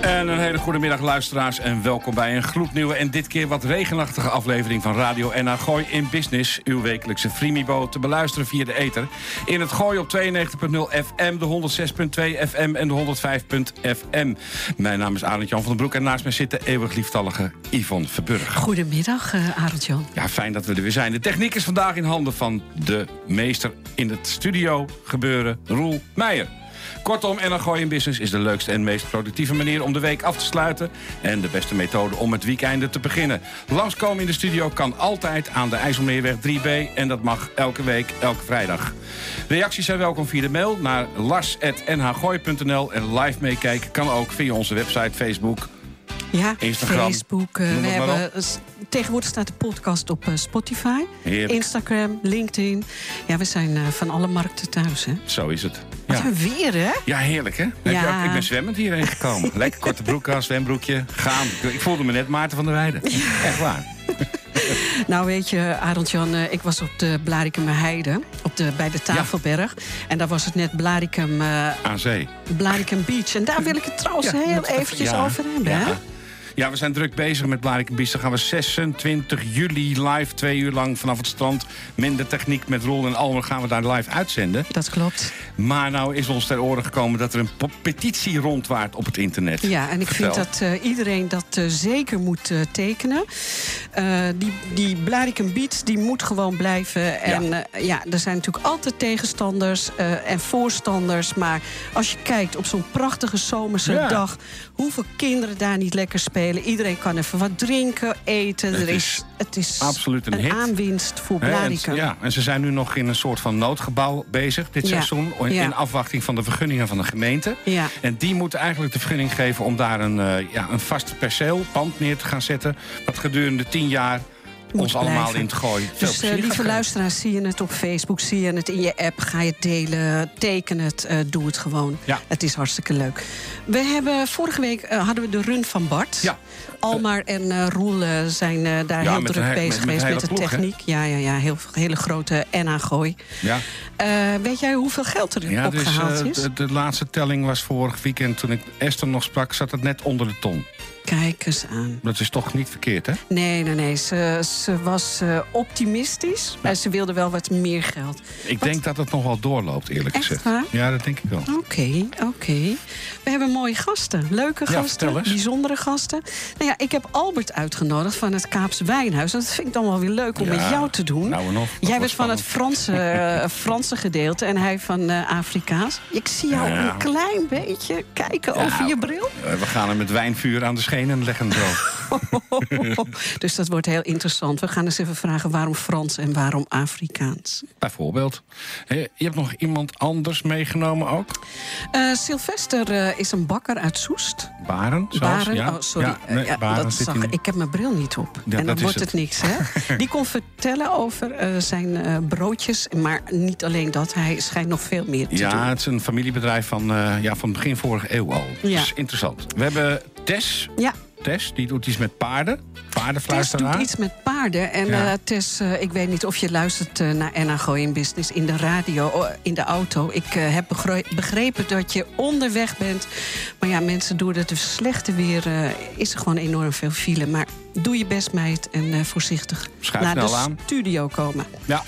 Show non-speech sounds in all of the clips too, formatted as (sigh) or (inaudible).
En een hele goede middag luisteraars en welkom bij een gloednieuwe en dit keer wat regenachtige aflevering van Radio NH Gooi in Business. Uw wekelijkse Freemibo te beluisteren via de ether. In het Gooi op 92.0 FM, de 106.2 FM en de 105.fm. Mijn naam is Arend Jan van den Broek en naast mij zit de eeuwig lieftallige Yvonne Verburg. Goedemiddag, uh, Arend Jan. Ja, fijn dat we er weer zijn. De techniek is vandaag in handen van de meester in het studio gebeuren, Roel Meijer. Kortom, Gooi in Business is de leukste en meest productieve manier om de week af te sluiten. En de beste methode om het weekende te beginnen. Langskomen in de studio kan altijd aan de IJsselmeerweg 3B. En dat mag elke week, elke vrijdag. Reacties zijn welkom via de mail naar lars.nhgooi.nl. En live meekijken kan ook via onze website, Facebook, ja, Instagram. Facebook. Uh, we hebben, tegenwoordig staat de podcast op uh, Spotify, Heerlijk. Instagram, LinkedIn. Ja, we zijn uh, van alle markten thuis, hè? Zo is het. Wat Ja. een weer, hè? Ja, heerlijk hè? Ook- ik ben zwemmend hierheen gekomen. (laughs) Lekker korte broek aan, zwembroekje, gaan. Ik voelde me net Maarten van der Weijden. Echt waar. (laughs) Nou, weet je, Arend-Jan, eh, ik was op de Blaricum Heide, op de, bij de Tafelberg. En daar was het net Blaricum, eh, Aan zee. Blaricum Beach. En daar wil ik het trouwens Ja, heel eventjes ja. over hebben, hè? Ja. Ja, we zijn druk bezig met Blarikum Beach. Dan gaan we 26 juli live, twee uur lang vanaf het strand. Minder techniek met Roel en Almer gaan we daar live uitzenden. Dat klopt. Maar nou is ons ter oren gekomen dat er een petitie rondwaart op het internet. Ja, en ik Vertel. vind dat eh, iedereen dat eh, zeker moet eh, tekenen. Die, die Beach, die moet gewoon blijven. En eh, ja, er zijn natuurlijk altijd tegenstanders en voorstanders. Maar als je kijkt op zo'n prachtige zomerse Ja. dag... hoeveel kinderen daar niet lekker spelen. Iedereen kan even wat drinken, eten. Het er is is, het is absoluut een hit. aanwinst voor Blaricum. ja, en ze zijn nu nog in een soort van noodgebouw bezig dit Ja. seizoen. In, Ja. afwachting van de vergunningen van de gemeente. Ja. En die moeten eigenlijk de vergunning geven om daar een, eh, ja, een vast perceel, pand neer te gaan zetten. Wat gedurende tien jaar Moet ons allemaal in te gooien. Dus eh, lieve luisteraars, zie je het op Facebook, zie je het in je app, ga je het delen, teken het, eh, doe het gewoon. Ja. Het is hartstikke leuk. We hebben vorige week eh, hadden we de run van Bart. Ja. Almar en Roel zijn daar Ja, heel druk een bezig met- geweest met de ploeg, techniek. Ja, ja, ja, heel, hele grote NA-gooi. Ja. Weet jij hoeveel geld er Ja, dus, opgehaald eh, is? de, de laatste telling was vorig weekend toen ik Esther nog sprak, zat het net onder de ton. Kijk eens aan. Dat is toch niet verkeerd, hè? Nee, nee, nee. Ze, ze was eh, optimistisch. Maar ze wilde wel wat meer geld. Ik Wat- denk dat het nog wel doorloopt, eerlijk Echt gezegd. waar? Ja, dat denk ik wel. Oké, oké. We hebben mooie gasten. Leuke Ja, gasten. eens. Bijzondere gasten. Nou ja, ik heb Albert uitgenodigd van het Kaapse Wijnhuis. Dat vind ik dan wel weer leuk om Ja, met jou te doen. nou. Dat Jij bent van het. Franse, eh, (laughs) Franse gedeelte en hij van Afrikaans. Ik zie jou Ja. een klein beetje kijken over je bril. We gaan er met wijnvuur aan de schenen leggen zo. (laughs) dus dat wordt heel interessant. We gaan eens even vragen waarom Frans en waarom Afrikaans. Bijvoorbeeld. Hé, Je hebt nog iemand anders meegenomen ook? Eh, Sylvester eh, is een bakker uit Soest. Baren zelfs? Baren, ja. oh, sorry. Ja, nee, Eh, ja, Baren dat zit zag, in- ik heb mijn bril niet op. Ja, en dan wordt het. het niks, hè? (laughs) Die kon vertellen over eh, zijn eh, broodjes. Maar niet alleen dat, hij schijnt nog veel meer te Ja, doen. het is een familiebedrijf van, eh, ja, van begin vorige eeuw al. Ja. Dat is interessant. We hebben Tess. Ja, Tess, die doet iets met paarden. Tess Paardenfluisteraar. doet iets met paarden. En Ja. eh, Tess, eh, ik weet niet of je luistert eh, naar Enna Gooi in Business in de radio, oh, in de auto. Ik heb begre- begrepen dat je onderweg bent. Maar ja, mensen, door het slechte weer is er gewoon enorm veel file. Maar doe je best, meid, en voorzichtig Schuif naar de aan. studio komen. Ja.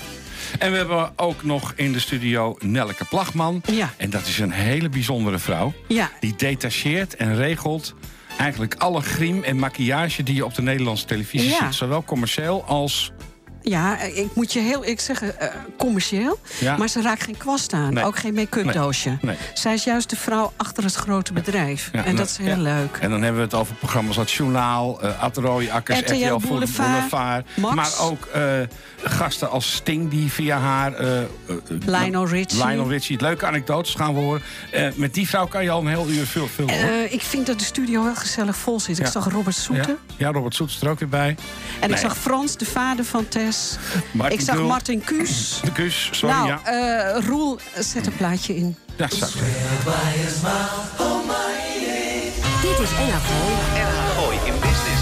En we hebben ook nog in de studio Nelke Plagman. Ja. En dat is een hele bijzondere vrouw. Ja, Die detacheert en regelt eigenlijk alle griem en maquillage die je op de Nederlandse televisie Ja. ziet. Zowel commercieel als Ja, ik moet je heel ik zeggen, uh, commercieel. Ja. Maar ze raakt geen kwast aan. Nee. Ook geen make-up Nee. doosje. Nee. Zij is juist de vrouw achter het grote bedrijf. Ja, en dat is heel leuk. En dan hebben we het over programma's als Journaal, uh, Atrooi Akkers, RTL RTL Boulevard, Boulevard. Maar ook uh, gasten als Sting die via haar... Uh, Lionel Richie. Lionel Richie. Leuke anekdotes gaan we horen. Met die vrouw kan je al een heel uur veel filmen. ik vind dat de studio heel gezellig vol zit. Ik zag Robert Soeten. Ja? Robert Soet is er ook weer bij. En ik zag Frans, de vader van Tess. Martin ik zag. Martin Kuus. De kus, sorry. nou, ja. eh, Roel, zet een plaatje in. ja, zo. Dit is NRV. Gooi in business.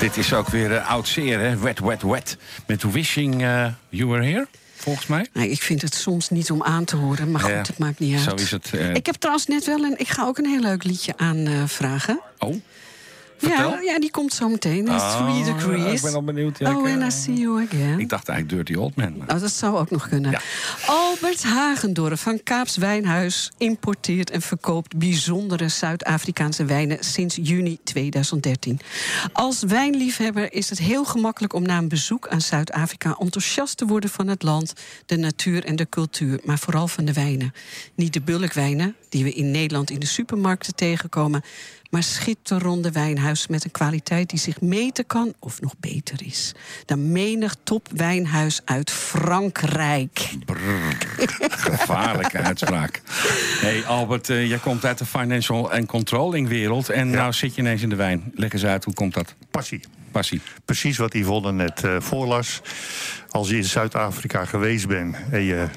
Dit is ook weer uh, oud zeer, hè? Wet, wet, wet. Met Wishing uh, You Were Here, volgens mij. Nee, ik vind het soms niet om aan te horen. Maar goed, Ja, het maakt niet uit. Zo is het. eh. Ik heb trouwens net wel een... Ik ga ook een heel leuk liedje aanvragen. Oh, vertel. ja, ja, die komt zo meteen. It's Oh, Three Degrees. Ik ben al benieuwd. Ja, oh, ik, and eh, I see you again. Ik dacht eigenlijk Dirty Old Man. maar- Nou, dat zou ook nog kunnen. Ja. Albert Hagendorf van Kaaps Wijnhuis importeert en verkoopt bijzondere Zuid-Afrikaanse wijnen sinds juni 2013. Als wijnliefhebber is het heel gemakkelijk om na een bezoek aan Zuid-Afrika enthousiast te worden van het land, de natuur en de cultuur, maar vooral van de wijnen. Niet de bulkwijnen die we in Nederland in de supermarkten tegenkomen, maar schitterende wijnhuis met een kwaliteit die zich meten kan of nog beter is. Dan menig topwijnhuis uit Frankrijk. Gevaarlijke (laughs) uitspraak. hey Albert, eh, jij komt uit de financial en controlling wereld. En nou zit je ineens in de wijn. Leg eens uit, hoe komt dat? Passie. Passie. Precies wat Yvonne net eh, voorlas. Als je in Zuid-Afrika geweest bent en je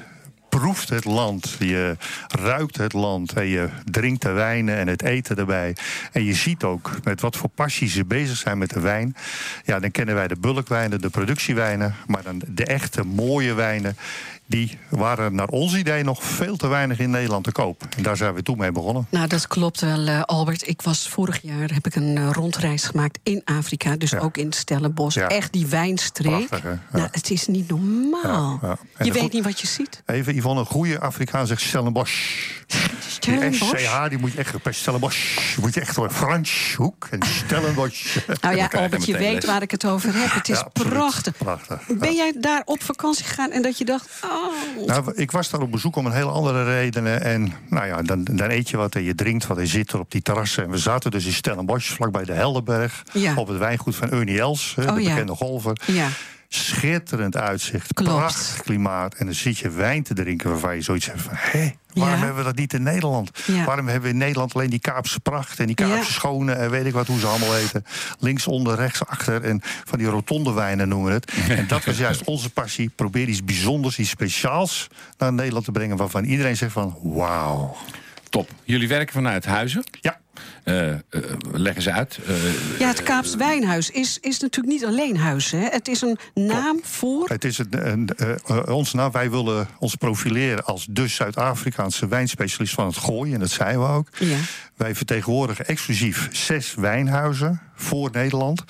proeft het land, je ruikt het land en je drinkt de wijnen en het eten erbij. En je ziet ook met wat voor passie ze bezig zijn met de wijn. Ja, dan kennen wij de bulkwijnen, de productiewijnen, maar dan de echte mooie wijnen. Die waren naar ons idee nog veel te weinig in Nederland te koop. En daar zijn we toen mee begonnen. Nou, dat klopt wel, eh, Albert. Ik was vorig jaar heb ik een eh, rondreis gemaakt in Afrika, dus Ja. ook in Stellenbosch. Ja. Echt die wijnstreek. Prachtig, hè? Ja. Nou, het is niet normaal. Je weet niet wat je ziet. Even Yvonne, een goede Afrikaan zegt Stellenbosch. Die Stellenbosch. SCH, die moet je echt bij Stellenbosch. Moet je echt door Frans hoek en Stellenbosch. (laughs) Nou ja, Albert, je weet les. waar ik het over heb. Het is prachtig. Prachtig. Ben jij daar op vakantie gegaan en dat je dacht... Oh, (laughs) Nou, ik was daar op bezoek om een hele andere redenen. En nou ja, dan, dan eet je wat en je drinkt wat en je zit er op die terrassen. En we zaten dus in Stellenbosch, vlakbij de Heldenberg. Ja. Op het wijngoed van Ernie Els, Oh de ja. bekende golfer. ja. Schitterend uitzicht, Klopt. prachtig klimaat. En dan zit je wijn te drinken waarvan je zoiets hebt van... hé, waarom Ja. hebben we dat niet in Nederland? Ja. Waarom hebben we in Nederland alleen die Kaapse pracht... en die Kaapse Ja. schone en weet ik wat, hoe ze allemaal eten. Links, onder, rechts, achter en van die rotonde wijnen noemen we het. (laughs) En dat was juist onze passie. Probeer iets bijzonders, iets speciaals naar Nederland te brengen... waarvan iedereen zegt van, wauw. Top. Jullie werken vanuit Huizen. Ja, Eh, eh, leggen ze uit. Eh, ja, het Kaaps Wijnhuis is, is natuurlijk niet alleen huis. Hè. Het is een naam voor... Het is een, een, ons, nou, wij willen ons profileren als de Zuid-Afrikaanse wijnspecialist van het gooien. En dat zijn we ook. Ja. Wij vertegenwoordigen exclusief zes wijnhuizen voor Nederland.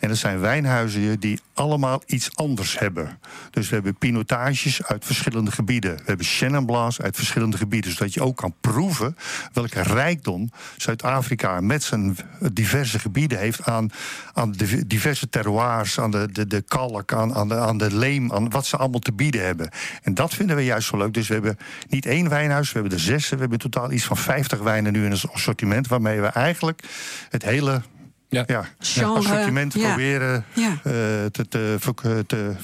En dat zijn wijnhuizen die allemaal iets anders hebben. Dus we hebben pinotages uit verschillende gebieden. We hebben Chenin Blancs uit verschillende gebieden. Zodat je ook kan proeven welke rijkdom Zuid-Afrika met zijn diverse gebieden heeft aan, aan de diverse terroirs, aan de, de, de kalk, aan, aan, de, aan de leem, aan wat ze allemaal te bieden hebben. En dat vinden we juist zo leuk. Dus we hebben niet één wijnhuis, we hebben er zes. We hebben in totaal iets van 50 wijnen nu in het assortiment. Waarmee we eigenlijk het hele Ja. ja, Genre, assortiment ja. proberen Ja. eh, te, te, te, te-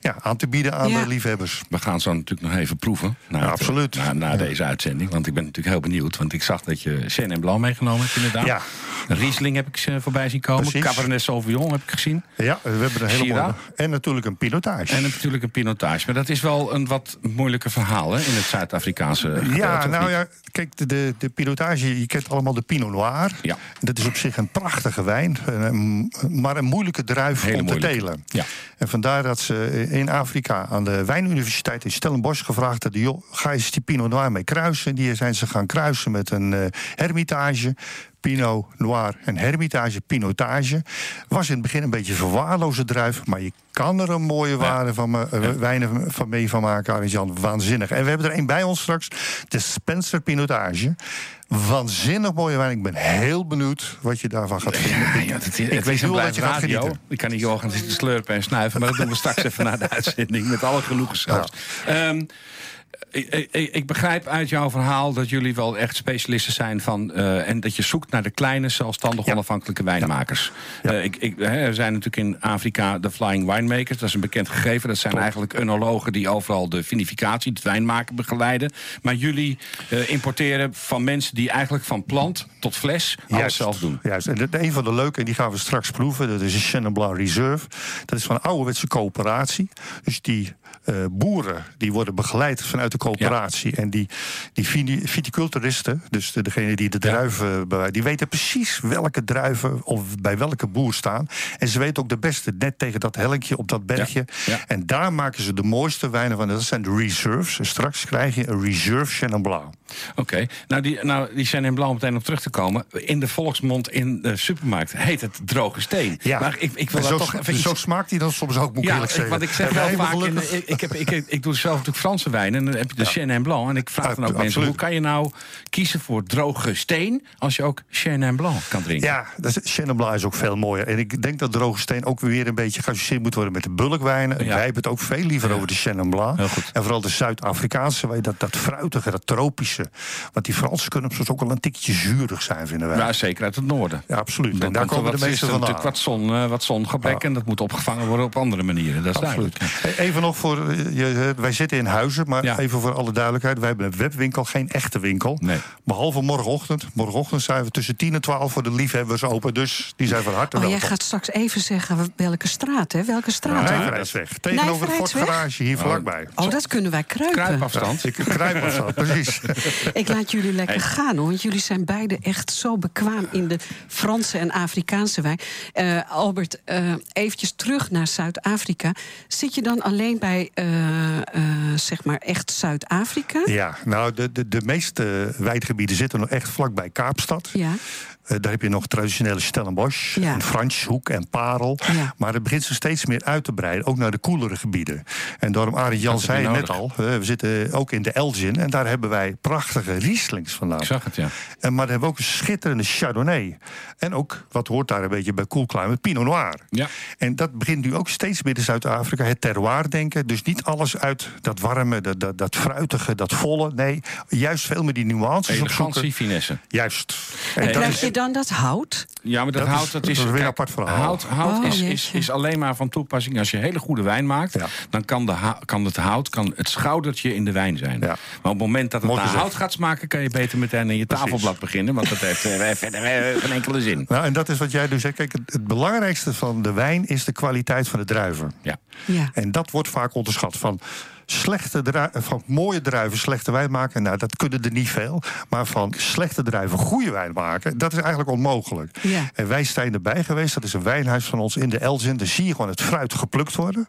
ja, aan te bieden aan Ja. de liefhebbers. We gaan zo natuurlijk nog even proeven. Na, Ja, het- absoluut. Na, na deze uitzending. Want ik ben natuurlijk heel benieuwd. Want ik zag dat je Chenin Blanc meegenomen hebt inderdaad. Ja. Riesling heb ik ze voorbij zien komen. Precies. Cabernet Sauvignon heb ik gezien. Ja, we hebben een hele mooie. En natuurlijk een pilotage. En natuurlijk een pinotage. Maar dat is wel een wat moeilijke verhaal hè, in het Zuid-Afrikaanse Ja, nou niet? ja, kijk, de- de, de pilotage, je kent allemaal de Pinot Noir. Ja. Dat is op zich een prachtige wijn, een- maar een moeilijke druif Hele om te telen. Ja. En vandaar dat ze in Afrika aan de Wijnuniversiteit in Stellenbosch gevraagd hadden: joh, ga eens die Pinot Noir mee kruisen. Die zijn ze gaan kruisen met een eh, Hermitage. Pinot Noir en Hermitage Pinotage. Was in het begin een beetje verwaarloze druif, maar je kan er een mooie waarde van, me- eh, wijnen van mee van maken, Arjan. Waanzinnig. En we hebben er een bij ons straks, de Spencer Pinotage. Waanzinnig mooie wijn. Ik ben heel benieuwd wat je daarvan gaat vinden. Ja, ja, dat, ik weet wel dat je gaat radio. genieten. Ik kan niet Johan gaan zitten slurpen en snuiven, maar dat doen we straks even na de uitzending. Met alle genoegen zelfs. Ehm, ik, ik, ik begrijp uit jouw verhaal dat jullie wel echt specialisten zijn van. eh, en dat je zoekt naar de kleine, zelfstandig Ja. onafhankelijke wijnmakers. Ja. Eh, ik, ik, hè, er zijn natuurlijk in Afrika de Flying Winemakers. Dat is een bekend gegeven. Dat zijn eigenlijk enologen die overal de vinificatie, het wijnmaken begeleiden. Maar jullie eh, importeren van mensen die eigenlijk van plant tot fles alles Juist, zelf doen. Juist. En dat- een van de leuke, en die gaan we straks proeven, dat is de Chenin Blanc Reserve. Dat is van een ouderwetse coöperatie. Dus die eh, boeren die worden begeleid vanuit de coöperatie. En die, die viticulturisten, dus de, degene die de Ja. druiven bewijzen, die weten precies welke druiven of bij welke boer staan. En ze weten ook de beste, net tegen dat helkje op dat bergje. Ja. En daar maken ze de mooiste wijnen van. Dat zijn de reserves. En straks krijg je een reserve Chenin Blanc. Oké, nou die, nou die Chenin Blanc meteen op terug te komen. In de volksmond in de supermarkt heet het droge steen. Ja, Maar ik, ik wil En daar zo, toch even zo smaakt hij dan soms ook, moet ik Ja, eerlijk ik, zeggen. want ik zeg wel vaak, in, ik, ik, heb, ik, ik doe zelf natuurlijk Franse wijn en dan heb je de Chenin Blanc. En ik vraag dan ook mensen, hoe kan je nou kiezen voor droge steen... als je ook Chenin Blanc kan drinken? Ja, dat is, Chenin Blanc is ook veel mooier. En ik denk dat droge steen ook weer een beetje geassocieerd moet worden met de bulkwijnen. Wij hebben het ook veel liever over de Chenin Blanc. En vooral de Zuid-Afrikaanse wijn, dat, dat fruitige, dat tropische. Want die Fransen kunnen soms ook wel een tikje zuurig zijn, vinden wij. Ja, zeker uit het noorden. Ja, absoluut. Dan en daar komen de meeste natuurlijk wat, zon, eh, wat zongebrek en dat moet opgevangen worden op andere manieren. Dat is Absoluut. duidelijk. E- Even nog voor, je, wij zitten in huizen, maar Ja. even voor alle duidelijkheid. Wij hebben een webwinkel, geen echte winkel. Nee. Behalve morgenochtend. Morgenochtend zijn we tussen 10 en 12 voor de liefhebbers open. Dus die zijn van harte Oh, jij welkom. gaat straks even zeggen welke straat, hè? Welke straat? Nijverheidsweg. Tegenover de Ford Nijverheidsweg? Garage hier vlakbij. Oh, dat kunnen wij kruipen. Kruipafstand. Ik kruip of zo, precies. Ik laat jullie lekker gaan hoor. Want jullie zijn beide echt zo bekwaam in de Franse en Afrikaanse wijn. Eh, Albert, eh eventjes terug naar Zuid-Afrika. Zit je dan alleen bij eh, eh, zeg maar echt Zuid-Afrika? Ja, nou, de, de, de meeste wijngebieden zitten nog echt vlakbij Kaapstad. Ja. Eh, daar heb je nog traditionele Stellenbosch Ja. en Franshoek en Parel. Ja. Maar het begint zich steeds meer uit te breiden, ook naar de koelere gebieden. En daarom, Arie Jan zei het net nodig. al, eh, we zitten ook in de Elgin... en daar hebben wij prachtige Rieslings vandaan. Ik zag het, ja. En, maar we hebben ook een schitterende Chardonnay. En ook, wat hoort daar een beetje bij Cool Climate, Pinot Noir. Ja. En dat begint nu ook steeds meer in Zuid-Afrika. Het terroir denken. Dus niet alles uit dat warme, dat, dat, dat fruitige, dat volle. Nee, juist veel meer die nuances opzoeken. Elegantie, finesse. Juist. En Hey, dat is- dan dat hout? Ja, maar dat, Dat is- hout, dat dat is, is weer een apart verhaal. Hout, hout Oh, is, is, alleen maar van toepassing als je hele goede wijn maakt. Ja. Dan kan, de kan het hout kan het schoudertje in de wijn zijn. Ja. Maar op het moment dat het Mooi naar gezegd. hout gaat smaken, kan je beter meteen in je Precies. tafelblad beginnen. Want dat heeft eh, verder eh, geen enkele zin. Nou, en dat is wat jij dus zegt. Kijk, het, het belangrijkste van de wijn is de kwaliteit van de druiven. Ja. Ja. En dat wordt vaak onderschat. Van, slechte drui- van mooie druiven slechte wijn maken, nou, dat kunnen er niet veel. Maar van slechte druiven goede wijn maken, dat is eigenlijk onmogelijk. Ja. En wij zijn erbij geweest. Dat is een wijnhuis van ons in de Elzin. Daar zie je gewoon het fruit geplukt worden.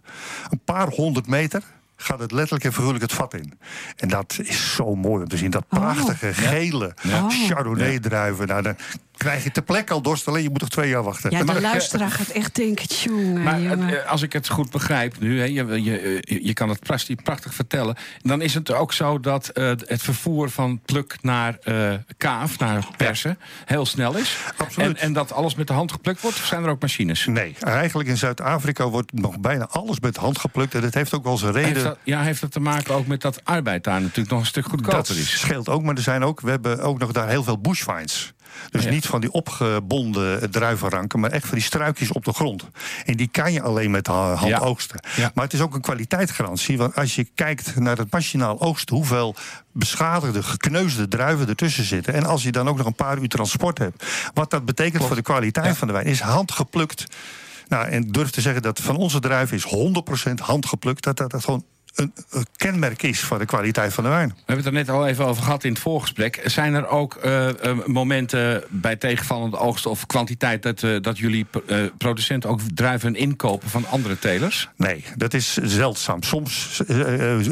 Een paar honderd meter gaat het letterlijk en figuurlijk het vat in. En dat is zo mooi om te zien. Dat prachtige gele Ja. Chardonnay-druiven. Nou, dan krijg je ter plekke al dorst. Alleen je moet nog twee jaar wachten. Ja, Maar de eh, luisteraar gaat echt denken, tjonge, Maar jongen. eh, als ik het goed begrijp nu, hè, je, je, eh, je kan het prachtig, prachtig vertellen. Dan is het ook zo dat eh, het vervoer van pluk naar eh, kaaf, naar persen, heel snel is. Absoluut. En, en dat alles met de hand geplukt wordt, of zijn er ook machines? Nee, eigenlijk in Zuid-Afrika wordt nog bijna alles met hand geplukt. En dat heeft ook wel zijn reden. Heeft dat, ja, heeft dat te maken ook met dat arbeid daar natuurlijk nog een stuk dat goedkoper is? scheelt ook, maar er zijn ook, we hebben ook nog daar heel veel bushvines. Dus ja. niet van die opgebonden druivenranken, maar echt van die struikjes op de grond. En die kan je alleen met de hand Ja. oogsten. Ja. Maar het is ook een kwaliteitsgarantie. Want als je kijkt naar het machinaal oogsten, hoeveel beschadigde, gekneusde druiven ertussen zitten. En als je dan ook nog een paar uur transport hebt. Wat dat betekent voor de kwaliteit van de wijn, is handgeplukt. Nou, en durf te zeggen dat van onze druiven is 100% handgeplukt. Dat dat, dat gewoon een, een kenmerk is van de kwaliteit van de wijn. We hebben het er net al even over gehad in het voorgesprek. Zijn er ook eh, eh, momenten bij tegenvallende oogst of kwantiteit... dat, eh, dat jullie eh, producenten ook druiven inkopen van andere telers? Nee, dat is zeldzaam. Soms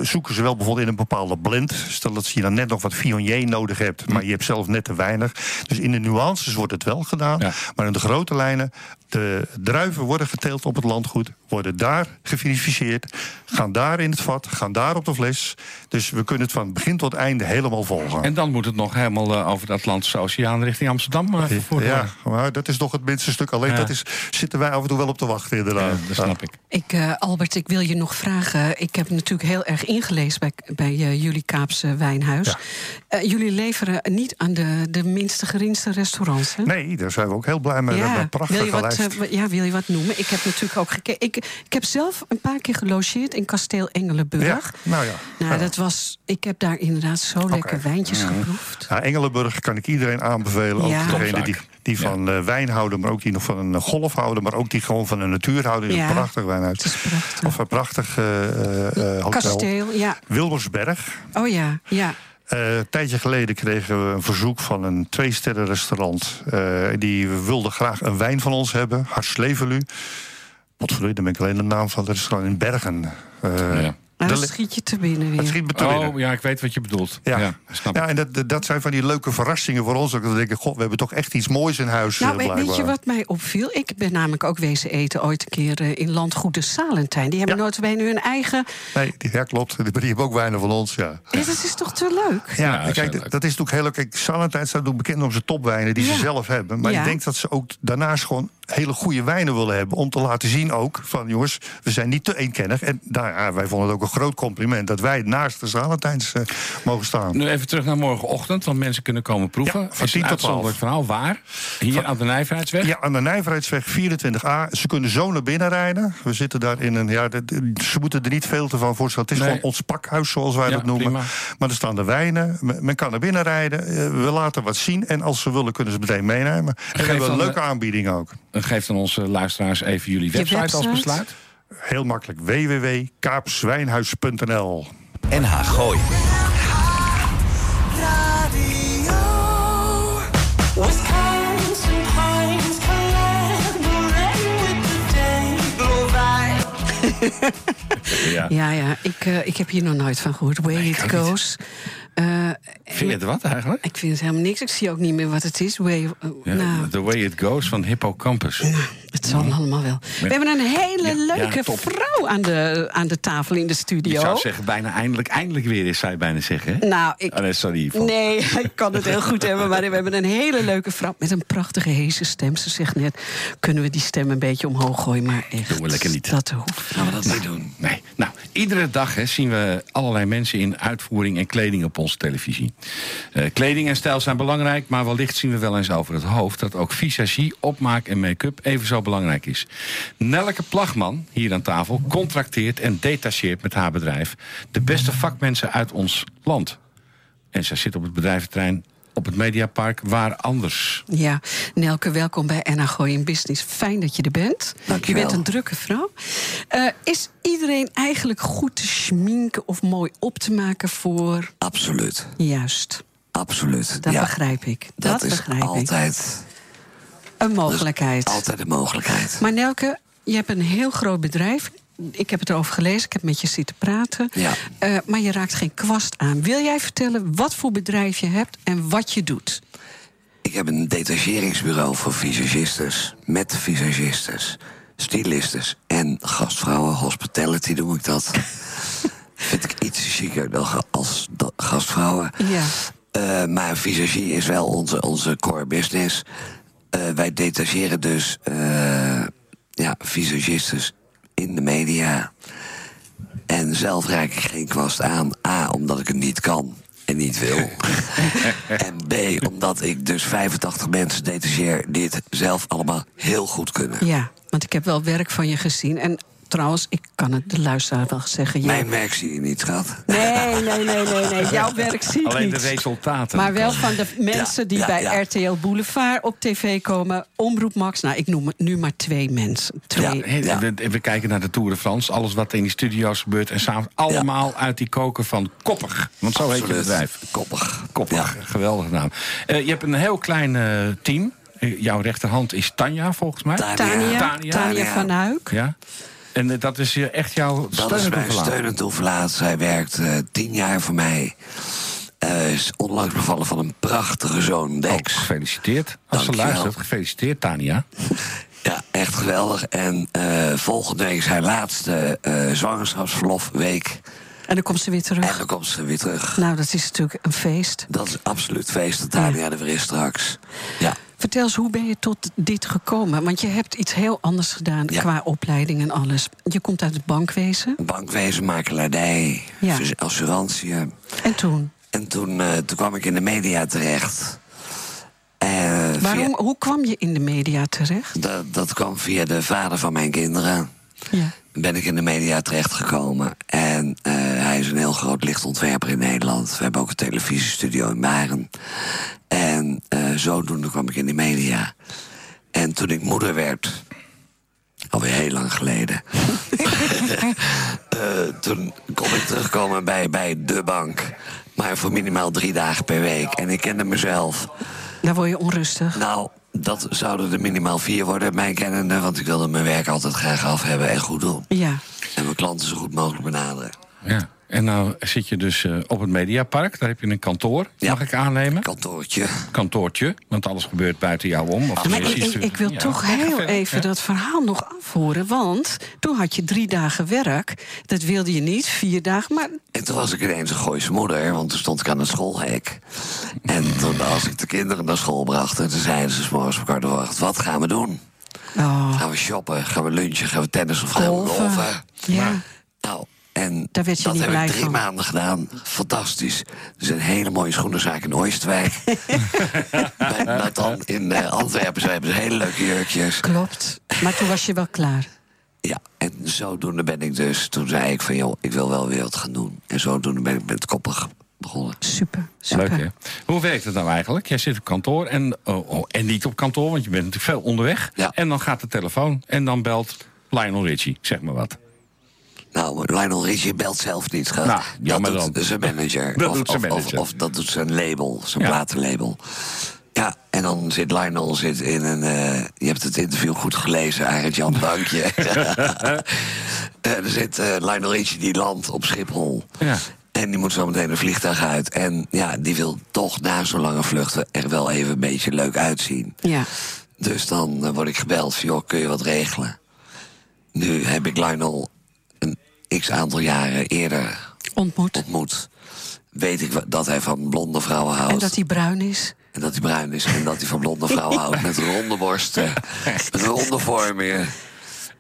zoeken ze wel bijvoorbeeld in een bepaalde blend. Stel dat je dan net nog wat Viognier nodig hebt, maar je hebt zelf net te weinig. Dus in de nuances wordt het wel gedaan. Ja. Maar in de grote lijnen, de druiven worden geteeld op het landgoed, worden daar geverificeerd, gaan daar in het vat, gaan daar op de fles. Dus we kunnen het van begin tot einde helemaal volgen. En dan moet het nog helemaal eh, over de Atlantische Oceaan richting Amsterdam uh, vervoerd ja, maar dat is nog het minste stuk. Alleen Ja. dat is, zitten wij af en toe wel op te wachten, inderdaad. Ja, dat snap ik. Ik, eh, Albert, ik wil je nog vragen. Ik heb natuurlijk heel erg ingelezen bij, bij eh, jullie Kaapse wijnhuis. Ja. Eh, jullie leveren niet aan de, de minste geringste restaurants. Hè? Nee, daar zijn we ook heel blij mee. We hebben een prachtige lijst. Eh, ja, wil je wat noemen? Ik heb natuurlijk ook gekeken. Ik, ik heb zelf een paar keer gelogeerd in kasteel Engelenburg. ja, nou ja. Nou, Ja. dat was. Ik heb daar inderdaad zo lekker wijntjes geproefd. Ja, Engelenburg kan ik iedereen aanbevelen. Ook Ja. degene die, die van eh, wijn houden, maar ook die nog van een golf houden, maar ook die gewoon van de natuur houden. is Ja, een prachtig is prachtig. Of een prachtig eh, eh, eh, hotel. Kasteel, ja. Wilmersberg. Oh ja, ja. Eh, een tijdje geleden kregen we een verzoek van een twee-sterren restaurant. Eh, die wilde graag een wijn van ons hebben, Harslevelu. Potverdorie, dan ben ik alleen de naam van het restaurant in Bergen. Eh, Ja. Dan schiet je te binnen Het weer. schiet me te binnen. Oh, ja, ik weet wat je bedoelt. Ja. Ja, snap. Ja, en dat, dat- zijn van die leuke verrassingen voor ons. ook. Dat we denken, god, we hebben toch echt iets moois in huis. Nou, eh, weet, je wat mij opviel? Ik ben namelijk ook wezen eten ooit een keer eh, in Landgoed de Salentijn. Die hebben Ja. notabene hun eigen... Nee, die- ja, klopt. Die, die hebben ook wijnen van ons, ja. Ja, dat is toch te leuk? Ja, Ja, dat is kijk, leuk. dat is natuurlijk heel leuk. Kijk, Salentijn staat ook bekend om zijn topwijnen die Ja. ze zelf hebben. Maar Ja. ik denk dat ze ook daarnaast gewoon hele goede wijnen willen hebben. Om te laten zien ook van jongens, we zijn niet te eenkennig. En nou ja, wij vonden het ook een groot compliment dat wij naast de Salentijns eh, mogen staan. Nu even terug naar morgenochtend, want mensen kunnen komen proeven. Ja, van Is 10 een tot 12. uitzonderlijk verhaal. Waar? Hier aan de Nijverheidsweg? Ja, aan de Nijverheidsweg 24a. Ze kunnen zo naar binnen rijden. We zitten daar in een. Ja, de- de- ze moeten er niet veel te van voorstellen. Het is Nee. gewoon ons pakhuis, zoals wij Ja, dat noemen. prima. Maar er staan de wijnen. Men kan naar binnen rijden. Eh, We laten wat zien. En als ze willen, kunnen ze meteen meenemen. En we hebben een de- leuke aanbieding ook. Geef dan onze luisteraars even jullie Je website, als website? besluit. Heel makkelijk. www.kaapswijnhuis.nl NH Gooi. Wisconsin pines collaborate with the day. Ja. Ja, ja. Ik, eh, ik heb hier nog nooit van gehoord. Way It Goes. Eh, Vind je het wat eigenlijk? ik vind het helemaal niks. Ik zie ook niet meer wat het is. Way, Ja, nou, The Way It Goes van Hippocampus. Het zal allemaal wel. We hebben een hele Ja, leuke vrouw aan de, aan de tafel in de Ik studio. zou zeggen, bijna eindelijk, eindelijk weer is, zou je bijna zeggen. hè? Nou, ik, Oh, nee, sorry. Nee, (laughs) ik kan het heel goed hebben. Maar we hebben een hele leuke vrouw met een prachtige heese stem. Ze zegt net, kunnen we die stem een beetje omhoog gooien? Maar echt, Doen we lekker niet. Dat hoeft Gaan we dat niet doen? Nee. Nou, iedere dag hè, zien we allerlei mensen in uitvoering en kleding op onze televisie. Eh, kleding en stijl zijn belangrijk, maar wellicht zien we wel eens over het hoofd dat ook visagie, opmaak en make-up even zo belangrijk is. Nelke Plagman, hier aan tafel, contracteert en detacheert met haar bedrijf de beste vakmensen uit ons land. En zij zit op het bedrijventerrein op het Mediapark waar anders. Ja, Nelke, welkom bij NH Gooi in Business. Fijn dat je er bent. Dankjewel. Je bent een drukke vrouw. Eh, is iedereen eigenlijk goed te schminken of mooi op te maken voor... Absoluut. Juist, Absoluut. dat ja, begrijp ik. Dat, dat is begrijp ik. Een mogelijkheid. altijd een mogelijkheid. Maar Nelke, je hebt een heel groot bedrijf. Ik heb het erover gelezen, ik heb met je zitten praten. Ja. Eh, maar je raakt geen kwast aan. Wil jij vertellen wat voor bedrijf je hebt en wat je doet? Ik heb een detacheringsbureau voor visagistes, met visagistes, stylistes en gastvrouwen. Hospitality noem ik dat. (laughs) Vind ik iets chiquer dan als gastvrouwen. Ja. Eh, maar visagie is wel onze, onze core business. Eh, wij detacheren dus eh, ja, visagistes in de media. En zelf raak ik geen kwast aan. A, omdat ik het niet kan en niet wil. (laughs) en B, omdat ik dus 85 mensen detacheer... die het zelf allemaal heel goed kunnen. Ja, want ik heb wel werk van je gezien. En trouwens, ik kan het de luisteraar wel zeggen. jij- Mijn werk zie je niet, schat. Nee, nee, nee, nee, nee. Jouw werk zie ik Alleen niet. de resultaten. Maar wel van de mensen die ja, bij ja. RTL Boulevard op tv komen. Omroep Max. Nou, ik noem het nu maar twee mensen. Twee. We, we kijken naar de Tour de France. Alles wat in die studio's gebeurt. En samen allemaal uit die koken van Koppig. Want zo heet je bedrijf. Koppig. Koppig. Geweldig naam. Eh, je hebt een heel klein eh, team. Eh, jouw rechterhand is Tanja, volgens mij. Tanja. Tania, van Huik. Ja. En eh, dat is eh, echt jouw Dat steun is en mijn toeverlaat. steun en toeverlaat. Zij werkt eh, tien jaar voor mij. Eh, is onlangs bevallen van een prachtige zoon, Ook Dex. gefeliciteerd. Als ze Dankjewel. luistert, gefeliciteerd, Tania. (laughs) Ja, echt geweldig. En eh, volgende week is haar laatste eh zwangerschapsverlofweek. En dan komt ze weer En terug. dan komt ze weer terug. Nou, dat is natuurlijk een feest. Dat is absoluut feest dat Tania er weer is straks. Ja, Vertel eens, hoe ben je tot dit gekomen? Want je hebt iets heel anders gedaan Ja. qua opleiding en alles. Je komt uit het bankwezen. bankwezen, makelaardij, Ja. assurantie. En toen? En toen, eh, toen kwam ik in de media terecht. Eh, Waarom, via- hoe kwam je in de media terecht? dat, dat kwam via de vader van mijn kinderen. Ja. Ben ik in de media terechtgekomen. En eh, hij is een heel groot lichtontwerper in Nederland. We hebben ook een televisiestudio in Baren. En eh, zodoende kwam ik in de media. En toen ik moeder werd, alweer heel lang geleden... (laughs) eh, toen kon ik terugkomen bij, bij de bank. Maar voor minimaal drie dagen per week. En ik kende mezelf. Daar word je onrustig. Nou, dat zouden er minimaal vier worden, mijn kennende. Want ik wilde mijn werk altijd graag af hebben en goed doen. Ja. En mijn klanten zo goed mogelijk benaderen. Ja. En nou zit je dus eh, op het Mediapark. Daar heb je een kantoor, Ja. mag ik aannemen. Kantoortje. Kantoortje, want alles gebeurt buiten jou om. Of Maar ik, ik, wil ja. toch heel even ja. dat verhaal nog afhoren. Want toen had je drie dagen werk. Dat wilde je niet, vier dagen. Maar En toen was ik ineens een Gooise moeder, want toen stond ik aan het schoolhek. En toen, als ik de kinderen naar school bracht, en toen zeiden ze 's morgens om kwart over acht, wat gaan we doen? oh, Gaan we shoppen? Gaan we lunchen? Gaan we tennis of gaan we golven? Ja. Nou, en Daar werd je dat niet heb blij ik drie van. maanden gedaan. Fantastisch. Er is een hele mooie schoenenzaak in Oosterwijk. (laughs) Bij Nathan in eh, Antwerpen. Ze hebben ze hele leuke jurkjes. Klopt. Maar toen was je wel klaar. Ja, en zodoende ben ik dus... Toen zei ik van, joh, ik wil wel weer wat gaan doen. En zodoende ben ik met koppig begonnen. Super, super. Leuk, hè? Hoe werkt het nou eigenlijk? Jij zit op kantoor en, oh, oh, en niet op kantoor, want je bent natuurlijk veel onderweg. Ja. En dan gaat de telefoon en dan belt Lionel Richie, zeg maar wat. Nou, Lionel Richie belt zelf niet, schat. Nou, jammer dat doet dan. zijn manager. (laughs) Dat of, doet zijn manager. Of, of dat doet zijn label, zijn Ja. platenlabel. Ja, en dan zit Lionel zit in een... eh, je hebt het interview goed gelezen, Arend Jan Bankje. (laughs) (laughs) Eh, er zit eh, Lionel Richie, die landt op Schiphol. Ja. En die moet zo meteen een vliegtuig uit. En ja, die wil toch na zo'n lange vlucht er wel even een beetje leuk uitzien. Ja. Dus dan word ik gebeld van, joh, kun je wat regelen? Nu heb ik Lionel x aantal jaren eerder Ontmoet. ontmoet. Weet ik dat hij van blonde vrouwen houdt. En dat hij bruin is. En dat hij bruin is. En dat hij van blonde vrouwen (laughs) houdt. Met ronde borsten. Met (laughs) ronde vormen.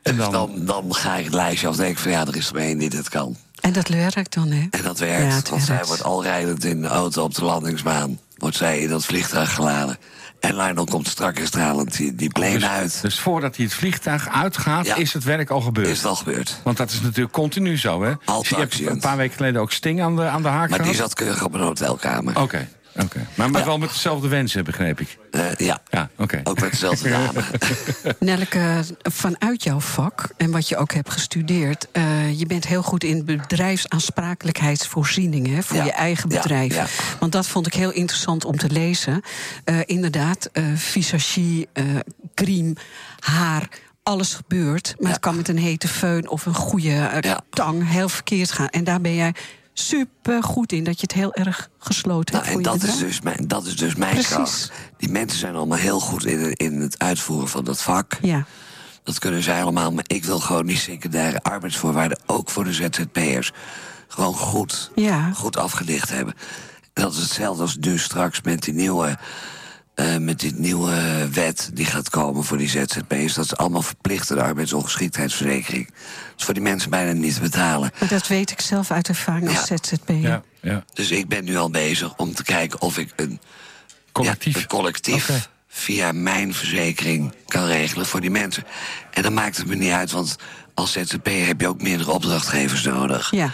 En dan- dan, dan, ga ik het lijstje af en denk ik van ja, er is er één die dit kan. En dat werkt dan, hè? En dat werkt. Ja, want zij wordt al rijdend in de auto op de landingsbaan. Wordt zij in dat vliegtuig geladen. En Lionel komt strak en stralend die, die plane Dus, uit. dus voordat hij het vliegtuig uitgaat, Ja. is het werk al gebeurd. Is het al gebeurd. Want dat is natuurlijk continu zo, hè? Altijd je hebt actie. een paar weken geleden ook Sting aan de, aan de haak Maar die zat keurig op een hotelkamer. Oké, oké. Maar, maar wel met dezelfde wensen, begreep ik. Eh, ja. Ja, oké. Ook met dezelfde dame. (laughs) Nelke, vanuit jouw vak en wat je ook hebt gestudeerd... eh, je bent heel goed in bedrijfsaansprakelijkheidsvoorzieningen... hè, voor Ja, je eigen bedrijf. ja. Want dat vond ik heel interessant om te lezen. Eh, inderdaad, eh visagie, eh crème, haar... Alles gebeurt, maar Ja. het kan met een hete föhn of een goede Ja. tang heel verkeerd gaan. En daar ben jij super goed in, dat je het heel erg gesloten Nou, hebt en voor je dat is, dus mijn, dat is dus mijn Precies. kracht. Die mensen zijn allemaal heel goed in, in het uitvoeren van dat vak. Ja, Dat kunnen zij allemaal. Maar ik wil gewoon die secundaire arbeidsvoorwaarden... ook voor de ZZP'ers gewoon goed, Ja. goed afgedicht hebben. En dat is hetzelfde als nu straks met die nieuwe... eh, met die nieuwe wet die gaat komen voor die ZZP'ers. Dat is allemaal verplichte arbeidsongeschiktheidsverzekering. Dat is voor die mensen bijna niet te betalen. maar dat weet ik zelf uit ervaring als. ZZP'er. Ja, ja. Dus ik ben nu al bezig om te kijken of ik een Collectief. Ja, een collectief via mijn verzekering kan regelen voor die mensen. En dan maakt het me niet uit, want als ZZP'er heb je ook meerdere opdrachtgevers nodig. Ja.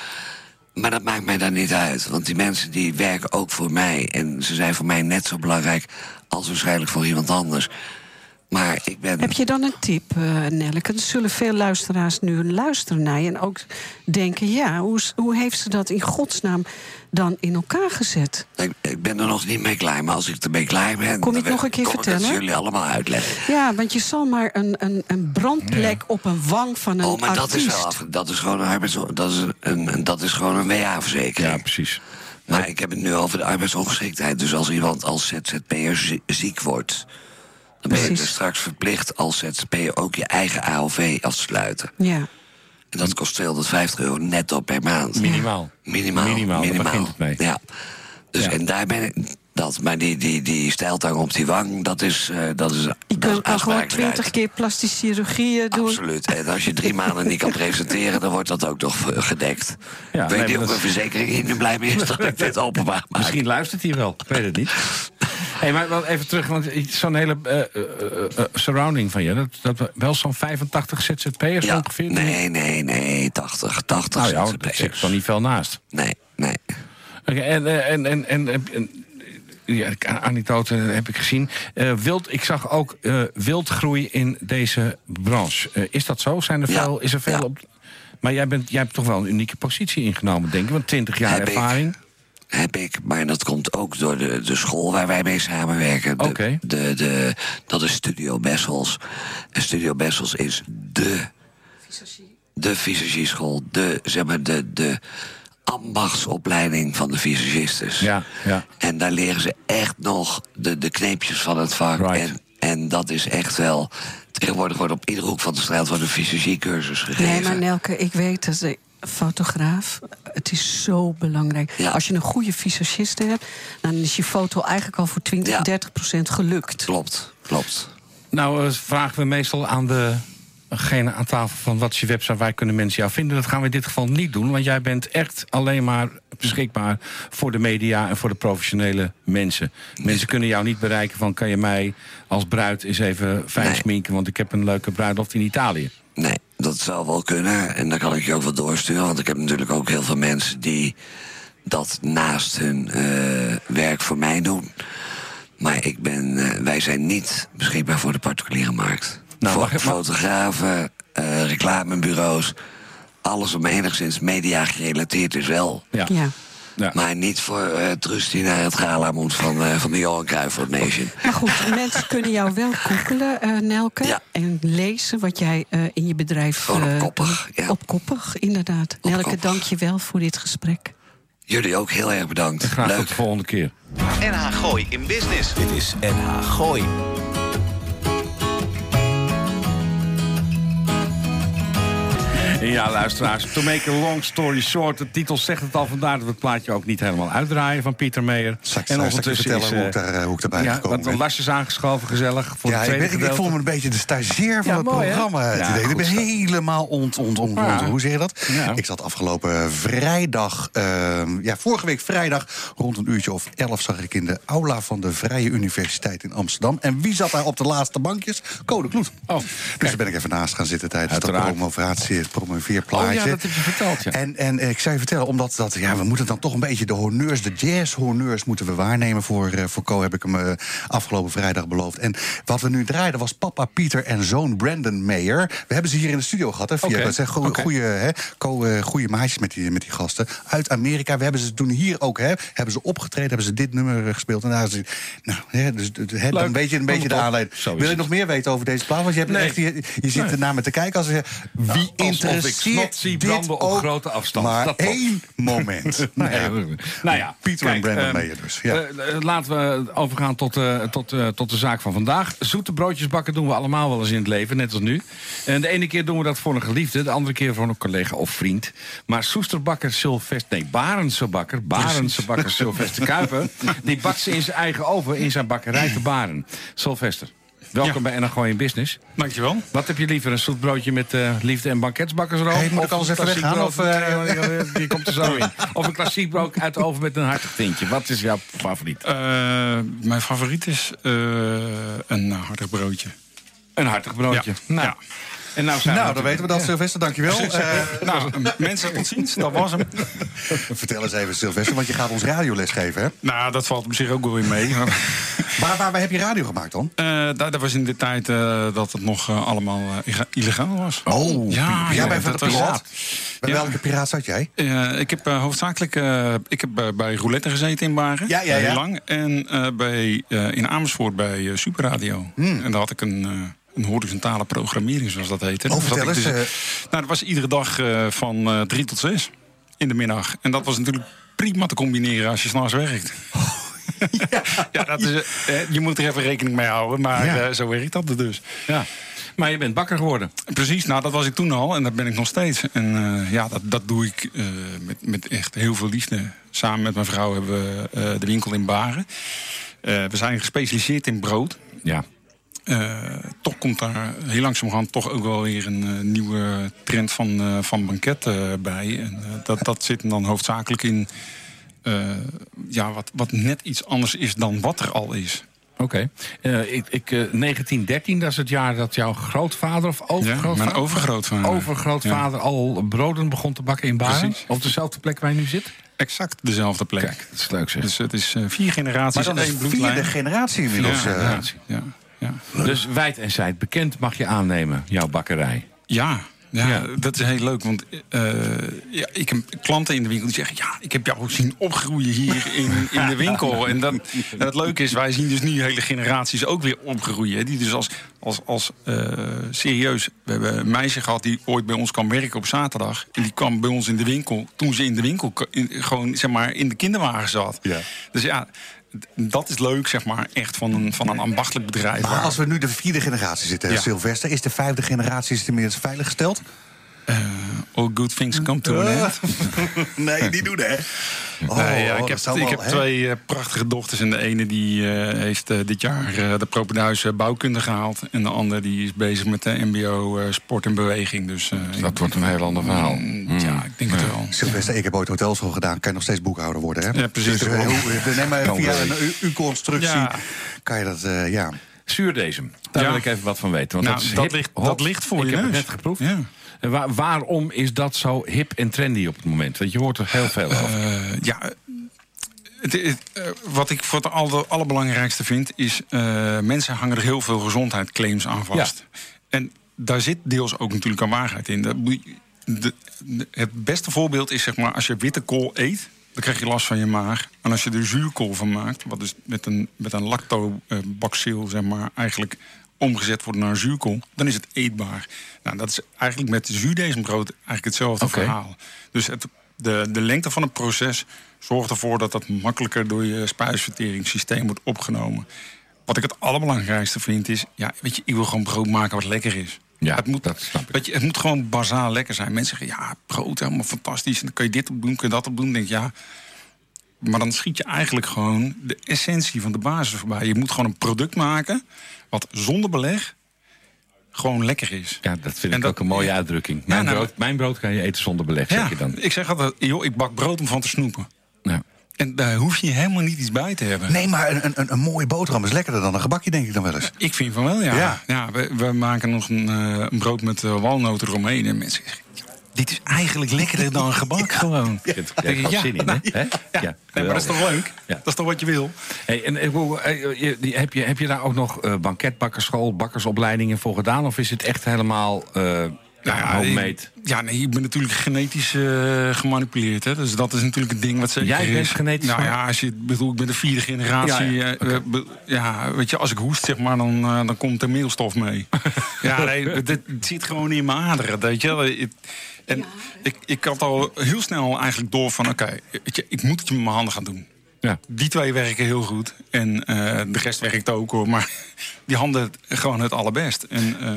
Maar dat maakt mij dan niet uit. Want die mensen die werken ook voor mij. En ze zijn voor mij net zo belangrijk als waarschijnlijk voor iemand anders. Maar ik ben... Heb je dan een tip, eh Nelleke? Er zullen veel luisteraars nu luisteren naar je... en ook denken, ja, hoe, hoe heeft ze dat in godsnaam dan in elkaar gezet? Ik, ik ben er nog niet mee klaar, maar als ik ermee klaar ben... Kom je het nog een keer kom vertellen? jullie allemaal uitleggen. Ja, want je zal maar een, een, een brandplek op een wang van een Oh, maar dat artiest... is wel af. Dat is gewoon een arbeids... Dat is, een, een, dat is gewoon een WA-verzekering. Ja, precies. Maar ik heb het nu over de arbeidsongeschiktheid. Dus als iemand als ZZP'er zie- ziek wordt... dan ben je dus straks verplicht als ZZP'er ook je eigen AOV af te sluiten. Ja. En dat kost 250 euro netto per maand. Minimaal. Minimaal. Minimaal, daar begint het mee. Ja. Dus Ja. en daar ben ik... Dat, maar die, die, die stijltang op die wang, dat is... eh, dat is Je dat kunt is kan gewoon twintig keer plastische chirurgie eh, doen. Absoluut. En als je drie maanden niet kan presenteren, dan wordt dat ook nog gedekt. Ja, weet of dat- mijn verzekering hier nu blij mee is dat ik dit openbaar maak. Misschien luistert hij wel, ik weet het niet. hey, maar wel even terug, want zo'n hele eh, eh, eh, eh, surrounding van je... dat, dat wel zo'n 85 ZZP'ers Ja, ongeveer? nee, nee, nee, 80, 80 Nou ja, ZZP'ers. zit er niet veel naast. Nee, nee. Oké, en, en, en, en ja, anekdote heb ik gezien. Eh, wild, ik zag ook eh, wildgroei in deze branche. Eh, is dat zo? Zijn er Ja, veel, is er veel ja. op... Maar jij, bent, jij hebt toch wel een unieke positie ingenomen, denk ik? Want 20 jaar Heb ik. ervaring. Heb ik, maar dat komt ook door de, de school waar wij mee samenwerken. De, Oké. de, de, dat is Studio Bessels. En Studio Bessels is de, de visagieschool. De, zeg maar, de, de ambachtsopleiding van de visagistes. Ja, ja. En daar leren ze echt nog de, de kneepjes van het vak. Right. En, en dat is echt wel... Tegenwoordig wordt op iedere hoek van de straat wordt een visagiecursus gegeven. Nee, maar Nelke, ik weet dat de fotograaf, het is zo belangrijk. Ja. Als je een goede visagist hebt, dan is je foto eigenlijk al voor 20, Ja. 30 procent gelukt. Klopt, klopt. Nou, eh, vragen we meestal aan degene aan tafel van wat is je website, waar kunnen mensen jou vinden. Dat gaan we in dit geval niet doen, want jij bent echt alleen maar beschikbaar voor de media en voor de professionele mensen. Mensen kunnen jou niet bereiken van kan je mij als bruid eens even fijn Nee. sminken, want ik heb een leuke bruiloft in Italië. Nee, dat zou wel kunnen. En dan kan ik je ook wel doorsturen. Want ik heb natuurlijk ook heel veel mensen die dat naast hun eh, werk voor mij doen. Maar ik ben, eh, wij zijn niet beschikbaar voor de particuliere markt. Nou, fotografen, eh, reclamebureaus. Alles om enigszins media gerelateerd is wel. Ja. Ja. Ja. Maar niet voor eh Trust die naar het gala moet van, eh, van de Johan Cruijff Foundation. (laughs) Maar goed, mensen kunnen jou wel googelen, eh, Nelke. Ja. En lezen wat jij eh, in je bedrijf... Gewoon eh, opkoppig, ja. Opkoppig, inderdaad. Nelke, Opkoppig. dank je wel voor dit gesprek. Jullie ook heel erg bedankt. Graag Leuk. tot de volgende keer. NH Gooi in Business. Dit is NH Gooi. Ja, luisteraars. To make a long story short. De titel zegt het al vandaar dat we het plaatje ook niet helemaal uitdraaien van Pieter Meijer. Straks even vertellen hoe ik daar, eh, hoe ik daarbij ja, gekomen want ben? Lars is aangeschoven, gezellig. Voor Ja, ik, ben, ik, voel me een beetje de stagiair van Ja, het mooi, programma. Ja, ik ben helemaal ont, ont, ont, ont- hoe zeg je dat? Ja. Ik zat afgelopen vrijdag, ehm, ja, vorige week vrijdag, rond een uurtje of elf zag ik in de aula van de Vrije Universiteit in Amsterdam. En wie zat daar op de laatste bankjes? Code Kloet. Oh, dus daar ben ik even naast gaan zitten tijdens Uiteraard. dat promovatie, promoveerplaatje. Oh ja, dat heb je verteld, ja. En, en ik zou je vertellen, omdat dat, ja, we moeten dan toch een beetje de honneurs, de jazz-honneurs moeten we waarnemen. Voor, eh, voor Co heb ik hem eh, afgelopen vrijdag beloofd. En wat we nu draaiden was papa Pieter en zoon Brandon Mayer. We hebben ze hier in de studio gehad. Hè, via, Oké, Dat zijn goede, goede, hè, Co, eh, goede maatjes met die, met die gasten. Uit Amerika. We hebben ze toen hier ook, hè, hebben ze opgetreden, hebben ze dit nummer gespeeld. En daar is het- nou, hè, dus, hè, dan weet je een beetje de aanleiding. Wil je nog meer weten over deze plaat? Want je, hebt Nee. echt, je, je zit Nee. ernaar me te kijken als je, wie ik interesseert snot zie dit branden op grote afstand. Maar Dat één moment. Nou (laughs) Nou ja, ja. nou ja, Pieter en Brandon Mayer dus, ja. eh, eh, laten we overgaan tot, eh, tot, tot de zaak van vandaag. Zoete broodjes bakken doen we allemaal wel eens in het leven, net als nu. En de ene keer doen we dat voor een geliefde, de andere keer voor een collega of vriend. Maar Soesterbakker Sylvester, nee, Barendse bakker, Barendse bakker (laughs) Sylvester Kuiper... die bakt ze in zijn eigen oven in zijn bakkerij te Baren. Sylvester. Welkom bij NRG in Business. Dankjewel. Wat heb je liever, een zoet broodje met eh, liefde en banketsbakkersroom? Hey, moet ik alles even klassiek weggaan, of, eh, die komt er zo in. Of een klassiek brood uit de oven met een hartig tintje. Wat is jouw favoriet? Eh, mijn favoriet is eh, een hartig broodje. Een hartig broodje. Ja. Nou, Ja. En nou, zijn Nou, dan weten we dat, Sylvester. Dankjewel. (laughs) Eh nou, mensen, tot ziens. Dat was hem. (laughs) vertel eens even, Sylvester, want je gaat ons radioles geven, hè? Nou, dat valt op zich ook wel weer mee. (laughs) Maar, Waar, waar, waar heb je radio gemaakt dan? eh, dat, dat was in de tijd eh, dat het nog eh, allemaal eh, illegaal was. Oh, Ja, jij ja, bent van de dat piraat. Bij Ja. welke piraat zat jij? Eh, ik heb eh, hoofdzakelijk eh, ik heb, eh, bij Roulette gezeten in Baren. Ja, ja, Heel ja. lang. En eh, bij, eh, in Amersfoort bij eh, Superradio. Hmm. En daar had ik een, eh, een horizontale programmering, zoals dat heette. Oh, vertel eens, dus- nou, dat was iedere dag eh, van eh, drie tot zes in de middag. En dat was natuurlijk prima te combineren als je s'nachts werkt. (laughs) (laughs) ja. dat is, eh, je moet er even rekening mee houden, maar Ja. eh, zo werkt dat dus. Ja. Maar je bent bakker geworden. Precies, nou dat was ik toen al en dat ben ik nog steeds. En eh, ja, dat, dat doe ik eh, met, met echt heel veel liefde. Samen met mijn vrouw hebben we eh, de winkel in Baren. Eh, we zijn gespecialiseerd in brood. Ja. Eh, toch komt daar heel langzamerhand toch ook wel weer een eh, nieuwe trend van, eh, van banket eh, bij. En, dat, dat zit hem dan hoofdzakelijk in eh, ja, wat, wat net iets anders is dan wat er al is. Oké. Eh, ik, ik, eh, 1913, dat is het jaar dat jouw grootvader of overgrootvader... mijn overgrootvader. overgrootvader al broden begon te bakken in Baren. Precies. Op dezelfde plek waar je nu zit. Exact dezelfde plek. Kijk, dat is leuk zeg. Dus het is vier generaties, Maar dan één bloedlijn. vierde generatie inmiddels. Ja, eh. ja, ja. Dus wijd en zijd bekend mag je aannemen, jouw bakkerij. Ja, ja, Ja. dat is heel leuk. Want eh, ja, ik heb klanten in de winkel die zeggen... ja, ik heb jou zien opgroeien hier in, in de winkel. En, dat, en het leuke is, wij zien dus nu hele generaties ook weer opgroeien. Die dus als, als, als eh, serieus... We hebben een meisje gehad die ooit bij ons kwam werken op zaterdag. En die kwam bij ons in de winkel toen ze in de winkel... in- gewoon zeg maar in de kinderwagen zat. Ja. Dus ja, dat is leuk, zeg maar, echt van een, van een ambachtelijk bedrijf. Maar waar- als we nu de vierde generatie zitten, Ja. Sylvester, is de vijfde generatie is het inmiddels veiliggesteld? All good things come to an end. (laughs) nee, die doen hè. Oh, Nee, ja, ik dat heb, ik wel, twee eh, prachtige dochters. En de ene die eh, heeft eh, dit jaar eh, de Propenhuis eh, bouwkunde gehaald. En de andere die is bezig met de MBO eh, sport en beweging. Dus eh, Dat wordt een heel ander verhaal. mm, ja, ik denk het wel. Sylvester, ik heb ooit hotelschool gedaan. Kan je nog steeds boekhouder worden, hè? Ja, precies. Dus, eh, hoe- neem maar via een U- U-constructie Ja. kan je dat, eh, ja. Zuurdesem, daar Ja. wil ik even wat van weten. Want Nou, dat, is dat hip, ligt- hot. dat ligt voor ik je heb het net geproefd. Ja. En waar- waarom is dat zo hip en trendy op het moment? Want je hoort er heel veel over. Eh, ja, het, het, eh, wat ik voor het aller, allerbelangrijkste vind... is eh, mensen hangen er heel veel gezondheidsclaims aan vast. En daar zit deels ook natuurlijk een waarheid in. Dat de- de- het beste voorbeeld is zeg maar als je witte kool eet... dan krijg je last van je maag. En als je er zuurkool van maakt... wat dus met een, met een lactobacil zeg maar, eigenlijk omgezet wordt naar zuurkool... dan is het eetbaar. Nou, dat is eigenlijk met zuurdesembrood eigenlijk hetzelfde verhaal. Dus het, de, de lengte van het proces zorgt ervoor dat dat makkelijker door je spijsverteringssysteem wordt opgenomen. Wat ik het allerbelangrijkste vind is, ja, weet je, ik wil gewoon brood maken wat lekker is. Ja, het moet, dat snap ik. Weet je, het moet gewoon bazaal lekker zijn. Mensen zeggen, ja, brood, helemaal fantastisch. En dan kun je dit op doen, kun je dat op doen. Denk ja, maar dan schiet je eigenlijk gewoon de essentie van de basis voorbij. Je moet gewoon een product maken wat zonder beleg gewoon lekker is. Ja, dat vind En ik dat- ook een mooie ja. uitdrukking. Ja, Mijn, nou- brood, mijn brood kan je eten zonder beleg, zeg je dan. ik zeg altijd, joh, ik bak brood om van te snoepen. Ja. En daar hoef je helemaal niet iets bij te hebben. Nee, maar een, een, een mooie boterham is lekkerder dan een gebakje, denk ik dan wel eens. Ik vind van wel, ja. Ja. ja. we, we maken nog een, eh, een brood met eh, walnoten eromheen. En mensen zeggen, ja, dit is eigenlijk lekkerder dan een (laughs) gebak gewoon. Er gewoon zin in, hè? Hè? Ja, nee, maar dat is toch leuk? Ja. Dat is toch wat je wil? Hey, en, eh, eh, je- die- heb, je, heb je daar ook nog eh banketbakkerschool, bakkersopleidingen voor gedaan? Of is het echt helemaal eh ja, homemade? ik- ja, nee, ik ben natuurlijk genetisch eh, gemanipuleerd. Hè. Dus dat is natuurlijk het ding wat zeker Jij bent is. genetisch Nou ja, als je, bedoel, ik ben de vierde generatie. Ja, Ja, ja, be- ja, weet je, als ik hoest, zeg maar, dan, dan komt er meelstof mee. (laughs) ja, nee, het, het zit gewoon in mijn aderen, weet je. wel. Het- En ik, ik had al heel snel eigenlijk door van, oké, weet je, ik moet het met mijn handen gaan doen. Ja. Die twee werken heel goed. En eh, de rest werkt ook hoor. Maar (laughs) die handen gewoon het allerbest. En, eh,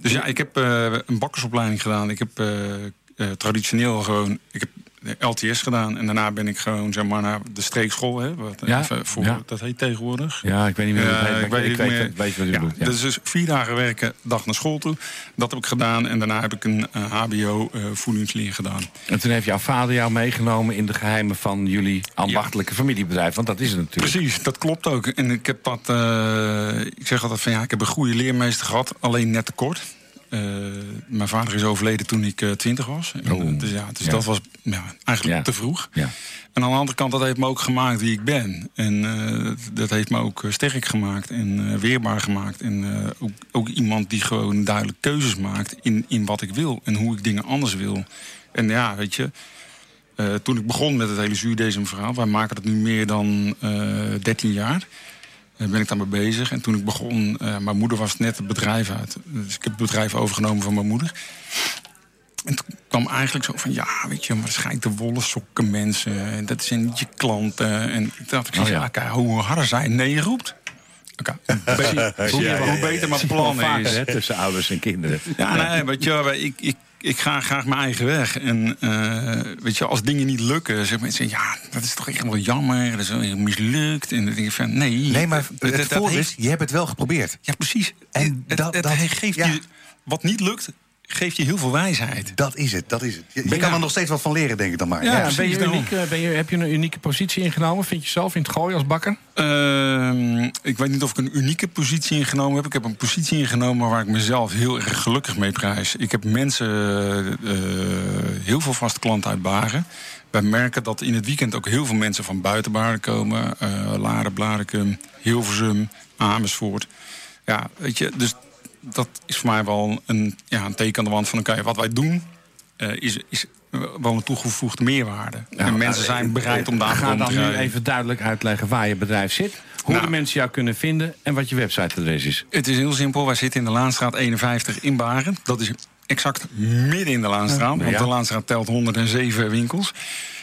dus ja, ik heb eh, een bakkersopleiding gedaan. Ik heb eh, eh, traditioneel gewoon. Ik heb LTS gedaan. En daarna ben ik gewoon zeg maar, naar de streekschool. Hè, wat, Ja, even voor, ja. Dat heet tegenwoordig. Ja, ik weet niet meer maar ik weet ik niet weet, meer. weet, wat je Ja, bedoelt. Ja. Dat is dus vier dagen werken, dag naar school toe. Dat heb ik gedaan. En daarna heb ik een eh, HBO eh voedingsleer gedaan. En toen heeft jouw vader jou meegenomen in de geheimen van jullie ambachtelijke familiebedrijf. Want dat is het natuurlijk. Precies, dat klopt ook. En ik heb dat, eh, ik zeg altijd van ja, ik heb een goede leermeester gehad, alleen net te Eh, mijn vader is overleden toen ik twintig was. En, Oh, eh, dus ja, dus ja. dat was ja, eigenlijk Ja. te vroeg. Ja. En aan de andere kant, dat heeft me ook gemaakt wie ik ben. En eh, dat heeft me ook eh, sterk gemaakt en eh, weerbaar gemaakt. En eh, ook, ook iemand die gewoon duidelijk keuzes maakt in, in wat ik wil en hoe ik dingen anders wil. En ja, weet je, eh, toen ik begon met het hele zuurdesem verhaal, wij maken het nu meer dan eh 13 jaar. Eh, ben ik daarmee bezig. En toen ik begon, eh, mijn moeder was net het bedrijf uit. Dus ik heb het bedrijf overgenomen van mijn moeder. En toen kwam eigenlijk zo van, ja, weet je, waarschijnlijk de wollen sokken mensen. En dat zijn niet je klanten. En ik dacht, ik zeg, Oh ja. hoe harder zij nee roept. Oké, hoe, (laughs) beter mijn plan Vaker, is. hè, tussen ouders en kinderen. Ja, nee, weet je, ik, ik, ik ga graag mijn eigen weg. En eh, weet je, als dingen niet lukken, zeggen mensen, ja, dat is toch echt wel jammer. Dat is wel mislukt. En dan denk ik van, nee. Nee, maar het heeft- is, je hebt het wel geprobeerd. Ja, precies. En het, dat- geeft ja. je, wat niet lukt, geeft je heel veel wijsheid. Dat is het, dat is het. Je, kan er nog steeds wat van leren, denk ik dan maar. Ja, ben je daarom. uniek, eh, ben je, heb je een unieke positie ingenomen? Vind je zelf in het gooien als bakker? Ehm, ik weet niet of ik een unieke positie ingenomen heb. Ik heb een positie ingenomen waar ik mezelf heel erg gelukkig mee prijs. Ik heb mensen, eh, heel veel vaste klanten uit Baren. Wij merken dat in het weekend ook heel veel mensen van buiten Baren komen. eh Laren, Blarikum, Hilversum, Amersfoort. Ja, weet je, dus dat is voor mij wel een, ja, een teken aan de wand van... oké, wat wij doen eh, is, is wel een toegevoegde meerwaarde. en mensen zijn bereid om daar Ga gewoon dan te nu even duidelijk uitleggen waar je bedrijf zit. Hoe Nou. de mensen jou kunnen vinden en wat je websiteadres is. Het is heel simpel. Wij zitten in de Laanstraat 51 in Baren. Dat is exact midden in de Laanstraat. Want de Laanstraat telt 107 winkels.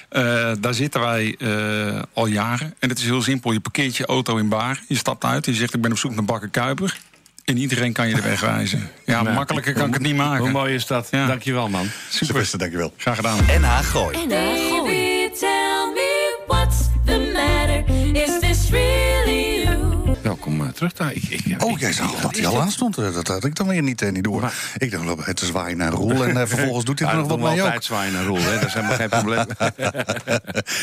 Eh, daar zitten wij eh, al jaren. En het is heel simpel. Je parkeert je auto in Baren. Je stapt uit. Je zegt ik ben op zoek naar Bakker Kuiper. En iedereen kan je de weg wijzen. Ja, Nou, makkelijker kan ik het niet maken. Hoe mooi is dat? Ja. Dankjewel, man. Super, dankjewel. Graag gedaan. NH Gooi. En haar gooi. Terug daar. Ik, ik, Oh, jij zag wat dat is hij al aan stond. Eh, Dat had ik dan weer niet, eh, niet door. Maar- ik dacht, het te zwaaien naar Roel. En eh, (laughs) vervolgens doet hij er nog wat mee ook. altijd zwaaien naar Roel, hè? Dat is helemaal geen probleem. (laughs)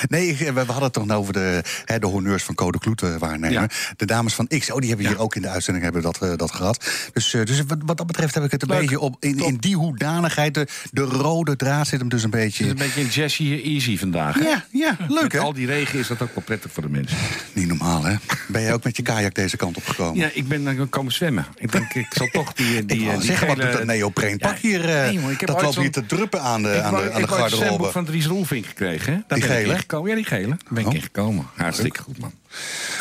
Nee, we, we hadden het toch nou over de, hè, de honneurs van Code Kloet waarnemen. Ja. De dames van X, oh, die hebben hier ook in de uitzending hebben dat, dat gehad. Dus, dus wat, wat dat betreft heb ik het een Leuk. beetje op in, in die hoedanigheid. De, de rode draad zit hem dus een Het beetje. is een beetje een Jessie Easy vandaag. hè? Ja, ja, leuk hè? al die regen is dat ook wel prettig voor de mensen. Niet normaal hè? Ben jij ook met je kajak deze kant op Ja, ik ben dan komen zwemmen. Ik denk, ik zal toch die... die, (laughs) ik die gele- doet dat neopreenpak Ja, hier? eh, nee, ik heb dat loopt hier te druppen aan de, Ik aan de, aan ik de wou het zwemboek garderobe. van Dries Roelvink gekregen. Hè? Daar Die ik gele? Ja, die gele. Daar ben ik Oh. in gekomen. Hartstikke goed, man.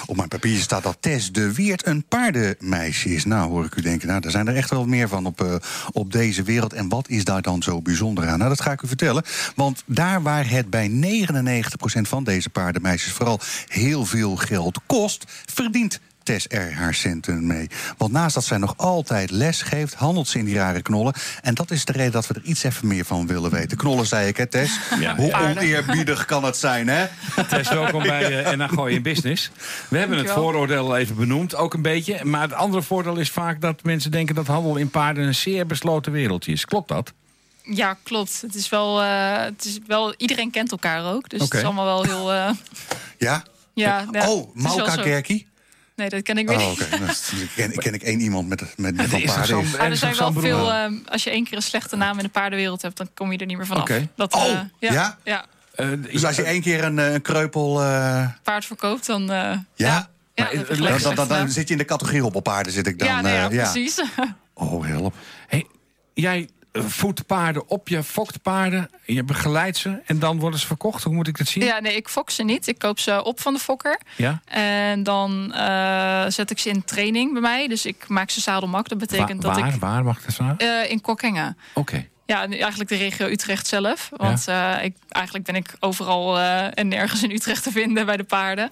Op mijn papier staat dat Tess de Weert een paardenmeisje is. Nou, hoor ik u denken, nou, daar zijn er echt wel meer van op, eh, op deze wereld. En wat is daar dan zo bijzonder aan? Nou, dat ga ik u vertellen. Want daar waar het bij 99% van deze paardenmeisjes vooral heel veel geld kost, verdient Tess er haar centen mee. Want naast dat zij nog altijd les geeft, handelt ze in die rare knollen. En dat is de reden dat we er iets even meer van willen weten. Knollen, zei ik, hè, Tess? Ja. Hoe Paarden. oneerbiedig kan het zijn, hè? Tess, welkom bij uh, NA Gooi in Business. We hebben het vooroordeel al even benoemd, ook een beetje. Maar het andere voordeel is vaak dat mensen denken... dat handel in paarden een zeer besloten wereldje is. Klopt dat? Ja, klopt. Het is wel, eh, het is wel iedereen kent elkaar ook. Dus het is allemaal wel heel. eh, Ja? ja, ja, oh, Mauka zo. Nee, dat ken ik weer Oh, niet. oké. Nou, dan ken, ken ik één iemand met, met, toch paarden. Maar er zijn wel veel. eh, als je één keer een slechte naam in de paardenwereld hebt, dan kom je er niet meer vanaf. Oké. Dat, Oh, eh, ja, ja? ja. Eh, Dus als je één keer een, eh, een kreupel... eh, paard verkoopt, dan. eh, ja? ja, dat Dan, lekker dan, dan, dan gedaan. zit je in de categorie robbelpaarden, zit ik dan. ja, nee, ja, eh, ja. precies. (laughs) Oh, help. Hey, jij eh, voedt paarden op, je fokt paarden, je begeleidt ze... en dan worden ze verkocht. Hoe moet ik dat zien? ja, nee, ik fok ze niet. Ik koop ze op van de fokker. Ja? En dan eh, zet ik ze in training bij mij. Dus ik maak ze zadelmak. Dat betekent Wa- dat waar, ik. waar mag ik dat vragen? eh, in Kokkengen. Oké. Ja, eigenlijk de regio Utrecht zelf. Want eh, ik, eigenlijk ben ik overal en nergens in Utrecht te vinden bij de paarden.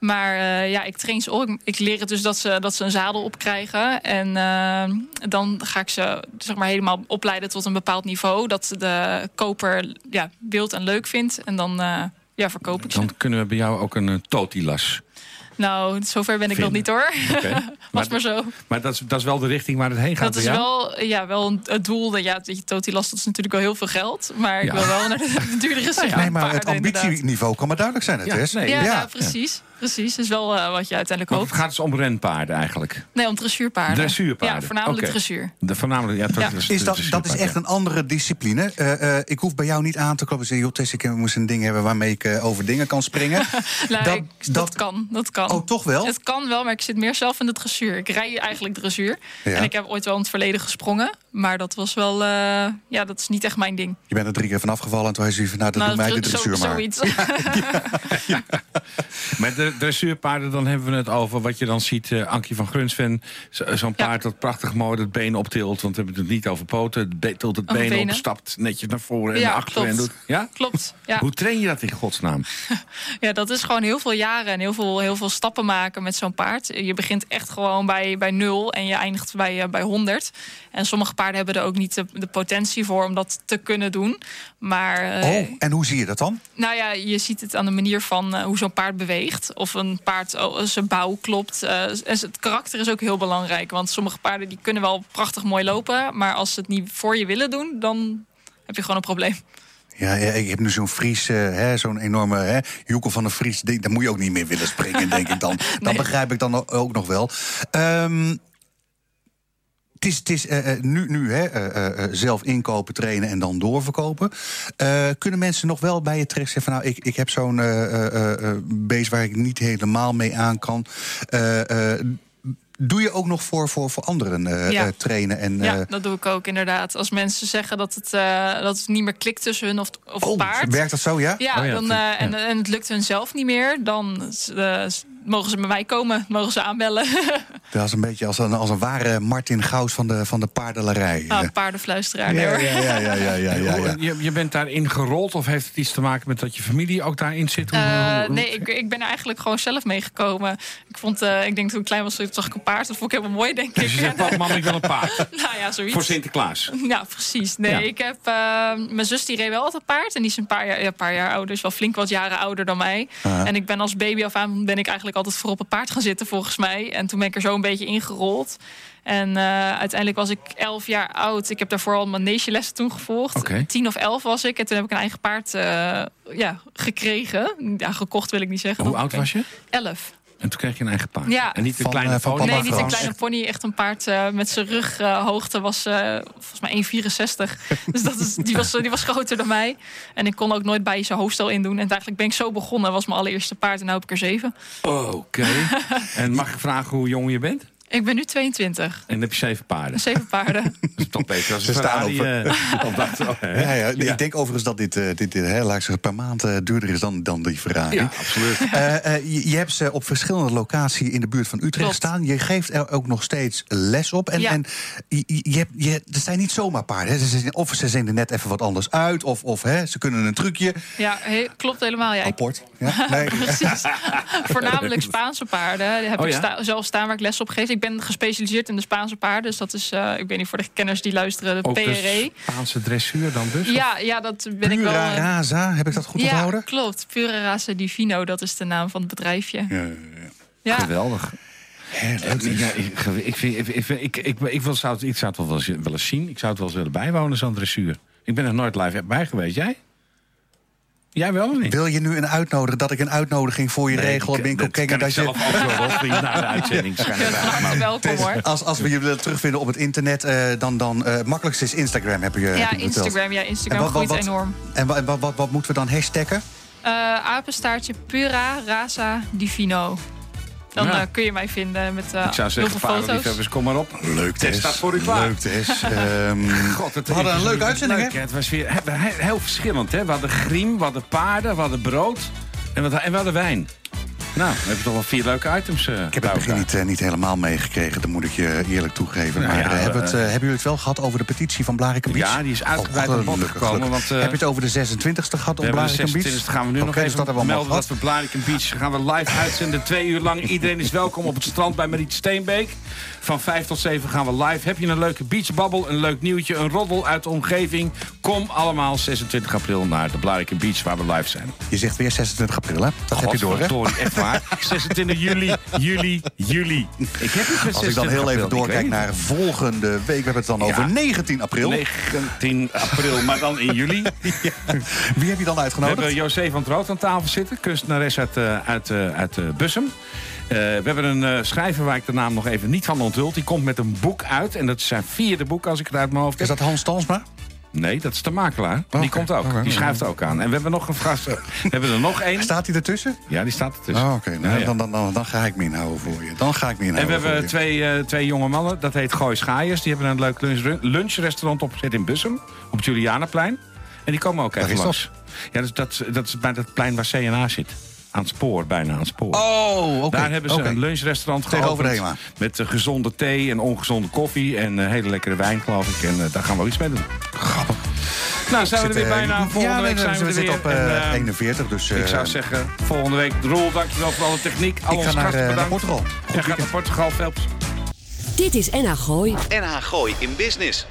Maar eh, ja, ik train ze op. Ik, leer het dus dat ze, dat ze een zadel opkrijgen. En eh, dan ga ik ze zeg maar, helemaal opleiden tot een bepaald niveau. Dat de koper ja, beeld en leuk vindt. En dan eh, ja, verkoop ik ze. Dan kunnen we bij jou ook een uh, totilas. Nou, zover ben ik nog niet hoor. Okay. (laughs) Was maar zo. Maar dat is, dat is wel de richting waar het heen gaat Dat is wel, ja, wel een- het doel. Dat, ja, dat je totilas, dat is natuurlijk wel heel veel geld. Maar ik wil wel naar de duurdere (laughs) nee, maar het ambitieniveau kan maar duidelijk zijn, het Ja, is. nee, Ja, Ja. nou, precies. Precies. Dat is wel eh, wat je uiteindelijk hoopt. het gaat dus om renpaarden eigenlijk. Nee, om dressuurpaarden. Dressuurpaarden. Ja, voornamelijk dressuur. De, voornamelijk, ja, dat Ja. is, Is dat, de dat is echt een andere discipline. Eh, eh, ik hoef bij jou niet aan te kloppen en zeggen... joh, Tess, ik moest een ding hebben waarmee ik over dingen kan springen. (laughs) Nou, Dat- ik- dat, dat- kan, dat kan. Oh, toch wel? Het kan wel, maar ik zit meer zelf in de dressuur. Ik rij eigenlijk dressuur. Ja. En ik heb ooit wel in het verleden gesprongen. Maar dat was wel... eh, ja, dat is niet echt mijn ding. Je bent er drie keer van afgevallen en toen zei van... nou, dat doet mij de zo- dressuur maar. zoiets. (laughs) (laughs) Met de dressuurpaarden, dan hebben we het over wat je dan ziet. eh Ankie van Grunsven, zo- zo'n Ja. paard dat prachtig mooi het been optilt. Want we hebben het niet over poten. Het be- tilt het Over been op, stapt netjes naar voren en Ja, naar achteren. En klopt. doet, ja? Klopt, ja. Hoe train je dat in godsnaam? (laughs) Ja, dat is gewoon heel veel jaren en heel veel, heel veel stappen maken met zo'n paard. Je begint echt gewoon bij, bij nul en je eindigt bij, eh, bij 100. En sommige paarden hebben er ook niet de, de potentie voor om dat te kunnen doen. Maar eh, Oh, en hoe zie je dat dan? nou ja, je ziet het aan de manier van eh, hoe zo'n paard beweegt. Of een paard, oh, zijn bouw klopt. Eh, en het karakter is ook heel belangrijk. Want sommige paarden die kunnen wel prachtig mooi lopen. Maar als ze het niet voor je willen doen, dan heb je gewoon een probleem. Ja, ja, ik heb nu zo'n Fries, eh, zo'n enorme hè, Joekel van de Fries. Daar moet je ook niet meer willen springen, denk ik dan. (laughs) Dat Nee. begrijp ik dan ook nog wel. Ehm, het is, het is eh, eh, nu, nu hè, eh, zelf inkopen, trainen en dan doorverkopen. Eh, kunnen mensen nog wel bij je terecht zeggen van... nou, ik, ik heb zo'n eh, eh, eh, beest waar ik niet helemaal mee aan kan. Eh, eh, doe je ook nog voor, voor, voor anderen Ja. trainen? En, Ja, dat doe ik ook inderdaad. Als mensen zeggen dat het, eh, dat het niet meer klikt tussen hun of, of het oh, paard. werkt dat zo, ja? Ja, Oh ja, dan, eh, en, en het lukt hun zelf niet meer. Dan mogen ze bij mij komen, mogen ze aanbellen. (laughs) Dat is een beetje als een, als een ware Martin Gaus van de, van de paardelarij. Ah, paardenfluisteraar. ja, ja, ja, ja, ja, ja, ja, ja. Je, je bent daarin gerold of heeft het iets te maken met dat je familie ook daarin zit? Hoe- Eh, nee, ik, ik ben er eigenlijk gewoon zelf meegekomen. Ik vond, eh, ik denk toen ik klein was, zag ik een paard. Dat vond ik helemaal mooi, denk Dus ik. je zegt, pap, mam, ik wil een paard. (laughs) nou ja, zoiets. Voor Sinterklaas. Ja, precies. Nee, Ja. ik heb... eh, mijn zus die reed wel altijd paard. En die is een paar jaar, ja, een paar jaar ouder. Dus wel flink wat jaren ouder dan mij. En ik ben als baby af aan... ben ik eigenlijk altijd voor op het paard gaan zitten, volgens mij. En toen ben ik er zo een beetje ingerold. En eh, uiteindelijk was ik elf jaar oud. Ik heb daarvoor al manegelessen toen gevolgd. Oké. Tien of elf was ik. En toen heb ik een eigen paard eh, ja, gekregen. Ja, gekocht wil ik niet zeggen. Hoe oud was je? Elf. En toen kreeg je een eigen paard. Ja. En niet een Van, kleine eh, van pony. Nee, niet een kleine pony. Echt een paard eh, met zijn rughoogte was eh, volgens mij 1,64. (laughs) dus dat is, die, was, die was groter dan mij. En ik kon ook nooit bij zijn hoofdstel in doen. En eigenlijk ben ik zo begonnen. was mijn allereerste paard en nu heb ik er zeven. Oké. (laughs) en mag ik vragen hoe jong je bent? Ik ben nu 22. En dan heb je zeven paarden. (laughs) Zeven paarden. (laughs) Dat is toch beter als Ze staan op- eh, (laughs) op dat, oh? Ja, ja, Ik denk overigens dat dit, eh, dit eh, hè, laat ik zeggen, per maand duurder is dan, dan die Ferrari. Ja, absoluut. Eh, eh, je, je hebt ze op verschillende locaties in de buurt van Utrecht Klopt. staan. Je geeft er ook nog steeds les op. En, Ja. en je, je, hebt- je, er zijn niet zomaar paarden. Hè. Ze zijn, of ze zien er net even wat anders uit. Of, of hè, ze kunnen een trucje. Ja, he- klopt helemaal. Ja, Apport. Ja? Nee. precies. Voornamelijk Spaanse paarden. Daar heb Oh, ik sta- zelf staan waar ik les op geef. Ik ben gespecialiseerd in de Spaanse paarden. Dus dat is, eh, ik weet niet voor de kenners die luisteren, de Ook PRE. de Spaanse dressuur dan dus? Ja, ja, dat ben ik wel. Pura eh, Raza, heb ik dat goed ja, onthouden? klopt. Pure Raza Divino, dat is de naam van het bedrijfje. Ja, ja, ja. Ja, Geweldig. Ja, ik, ik, vind, ik, ik, ik, ik, ik wil, zou het, ik zou het wel eens, wel eens zien. Ik zou het wel eens willen bijwonen, zo'n dressuur. Ik ben er nooit live bij geweest. Jij? Jij wel of niet? Wil je nu een uitnodigen dat ik een uitnodiging voor je regel? ik, Ben ik dat ook kijken kan dat ik je. zelf ook wel, of niet na de (laughs) uitzending. ja, Maar- welkom hoor. Als, als we je willen terugvinden op het internet, eh, dan, dan eh, het makkelijkste is Instagram, heb je, heb Ja, je. Instagram. Ja, Instagram wat- wat- groeit wat- enorm. En wa- wat, wat, wat moeten we dan hashtaggen? Eh, apenstaartje Pura Raza Divino. Dan Ja. eh, kun je mij vinden met eh Ik zou heel zeggen, veel foto's. paardenliefhebbers, kom maar op. Leuk, Tess staat voor u klaar. Leuk, Tess. (laughs) Ehm, God, het we hadden een leuke uitzending, leuk, hè? Het was weer he- he- heel verschillend. Hè? We hadden griem, we hadden paarden, we hadden brood en we, hadden- en we hadden wijn. Nou, dan heb je toch wel vier leuke items. eh, Ik heb het begin niet, eh, niet helemaal meegekregen, dat moet ik je eerlijk toegeven. Nou maar ja, eh, hebben, we het, hebben jullie het wel gehad over de petitie van Blarikum Beach? Ja, die is uitgebreid Oh, bod gekomen. Want, Heb je het over de 26e gehad We op hebben de Blarikum Beach? 26 gaan we nu nog dus even dat hebben we melden gehad. dat we Blarikum Beach gaan we live uitzenden. Twee uur lang. Iedereen is welkom op het strand bij Mariet Steenbeek. Van 5 tot 7 gaan we live. Heb je een leuke beachbabbel, een leuk nieuwtje, een roddel uit de omgeving? Kom allemaal 26 april naar de Blarikum Beach waar we live zijn. Je zegt weer 26 april, hè? Dat heb je door, hè? Echt waar. (laughs) 26 juli, juli, juli. Ik heb het Als ik dan 26 heel even doorkijk naar volgende week, we hebben het dan Ja. over 19 april. 19 april, maar dan in juli. (laughs) Wie heb je dan We uitgenodigd? hebben José van het Rood aan tafel zitten, kunstenares uit, eh, uit, eh, uit eh, Bussum. Eh, we hebben een schrijver waar ik de naam nog even niet van onthuld. Die komt met een boek uit. En dat is zijn vierde boek, als ik het uit mijn hoofd Is heb. dat Hans Stansma? Nee, dat is de makelaar. Die komt ook. oké, Die schrijft ook aan. En we hebben nog een gast. (laughs) We hebben er nog één. Staat hij ertussen? Ja, die staat ertussen. Oh, Oké, nou, Ja, ja. Dan, dan, dan, dan ga ik me inhouden voor je. Dan ga ik me En we inhouden hebben twee, eh, twee jonge mannen. Dat heet Gooi Schaaiers. Die hebben een leuk lunch, lunchrestaurant opgezet in Bussum. Op het Julianaplein. En die komen ook even langs. Ja, dus dat, dat is bij dat plein waar CNA zit. Aan het spoor, bijna aan het spoor. Oh, oké. Daar hebben ze een lunchrestaurant Tegenover geopend. HEMA. Met gezonde thee en ongezonde koffie. En hele lekkere wijn, geloof ik. En eh, daar gaan we ook iets mee doen. Grappig. Nou, zijn we er weer eh, bijna. Volgende ja, week we, zijn we, we zitten weer. op eh, En, eh, 41, dus... ik zou zeggen, volgende week. Roel, dankjewel voor alle techniek. Al Ik ga naar, naar bedankt. Portugal. Jij gaat naar Portugal, Phelps. Dit is NH Gooi. NH Gooi in Business.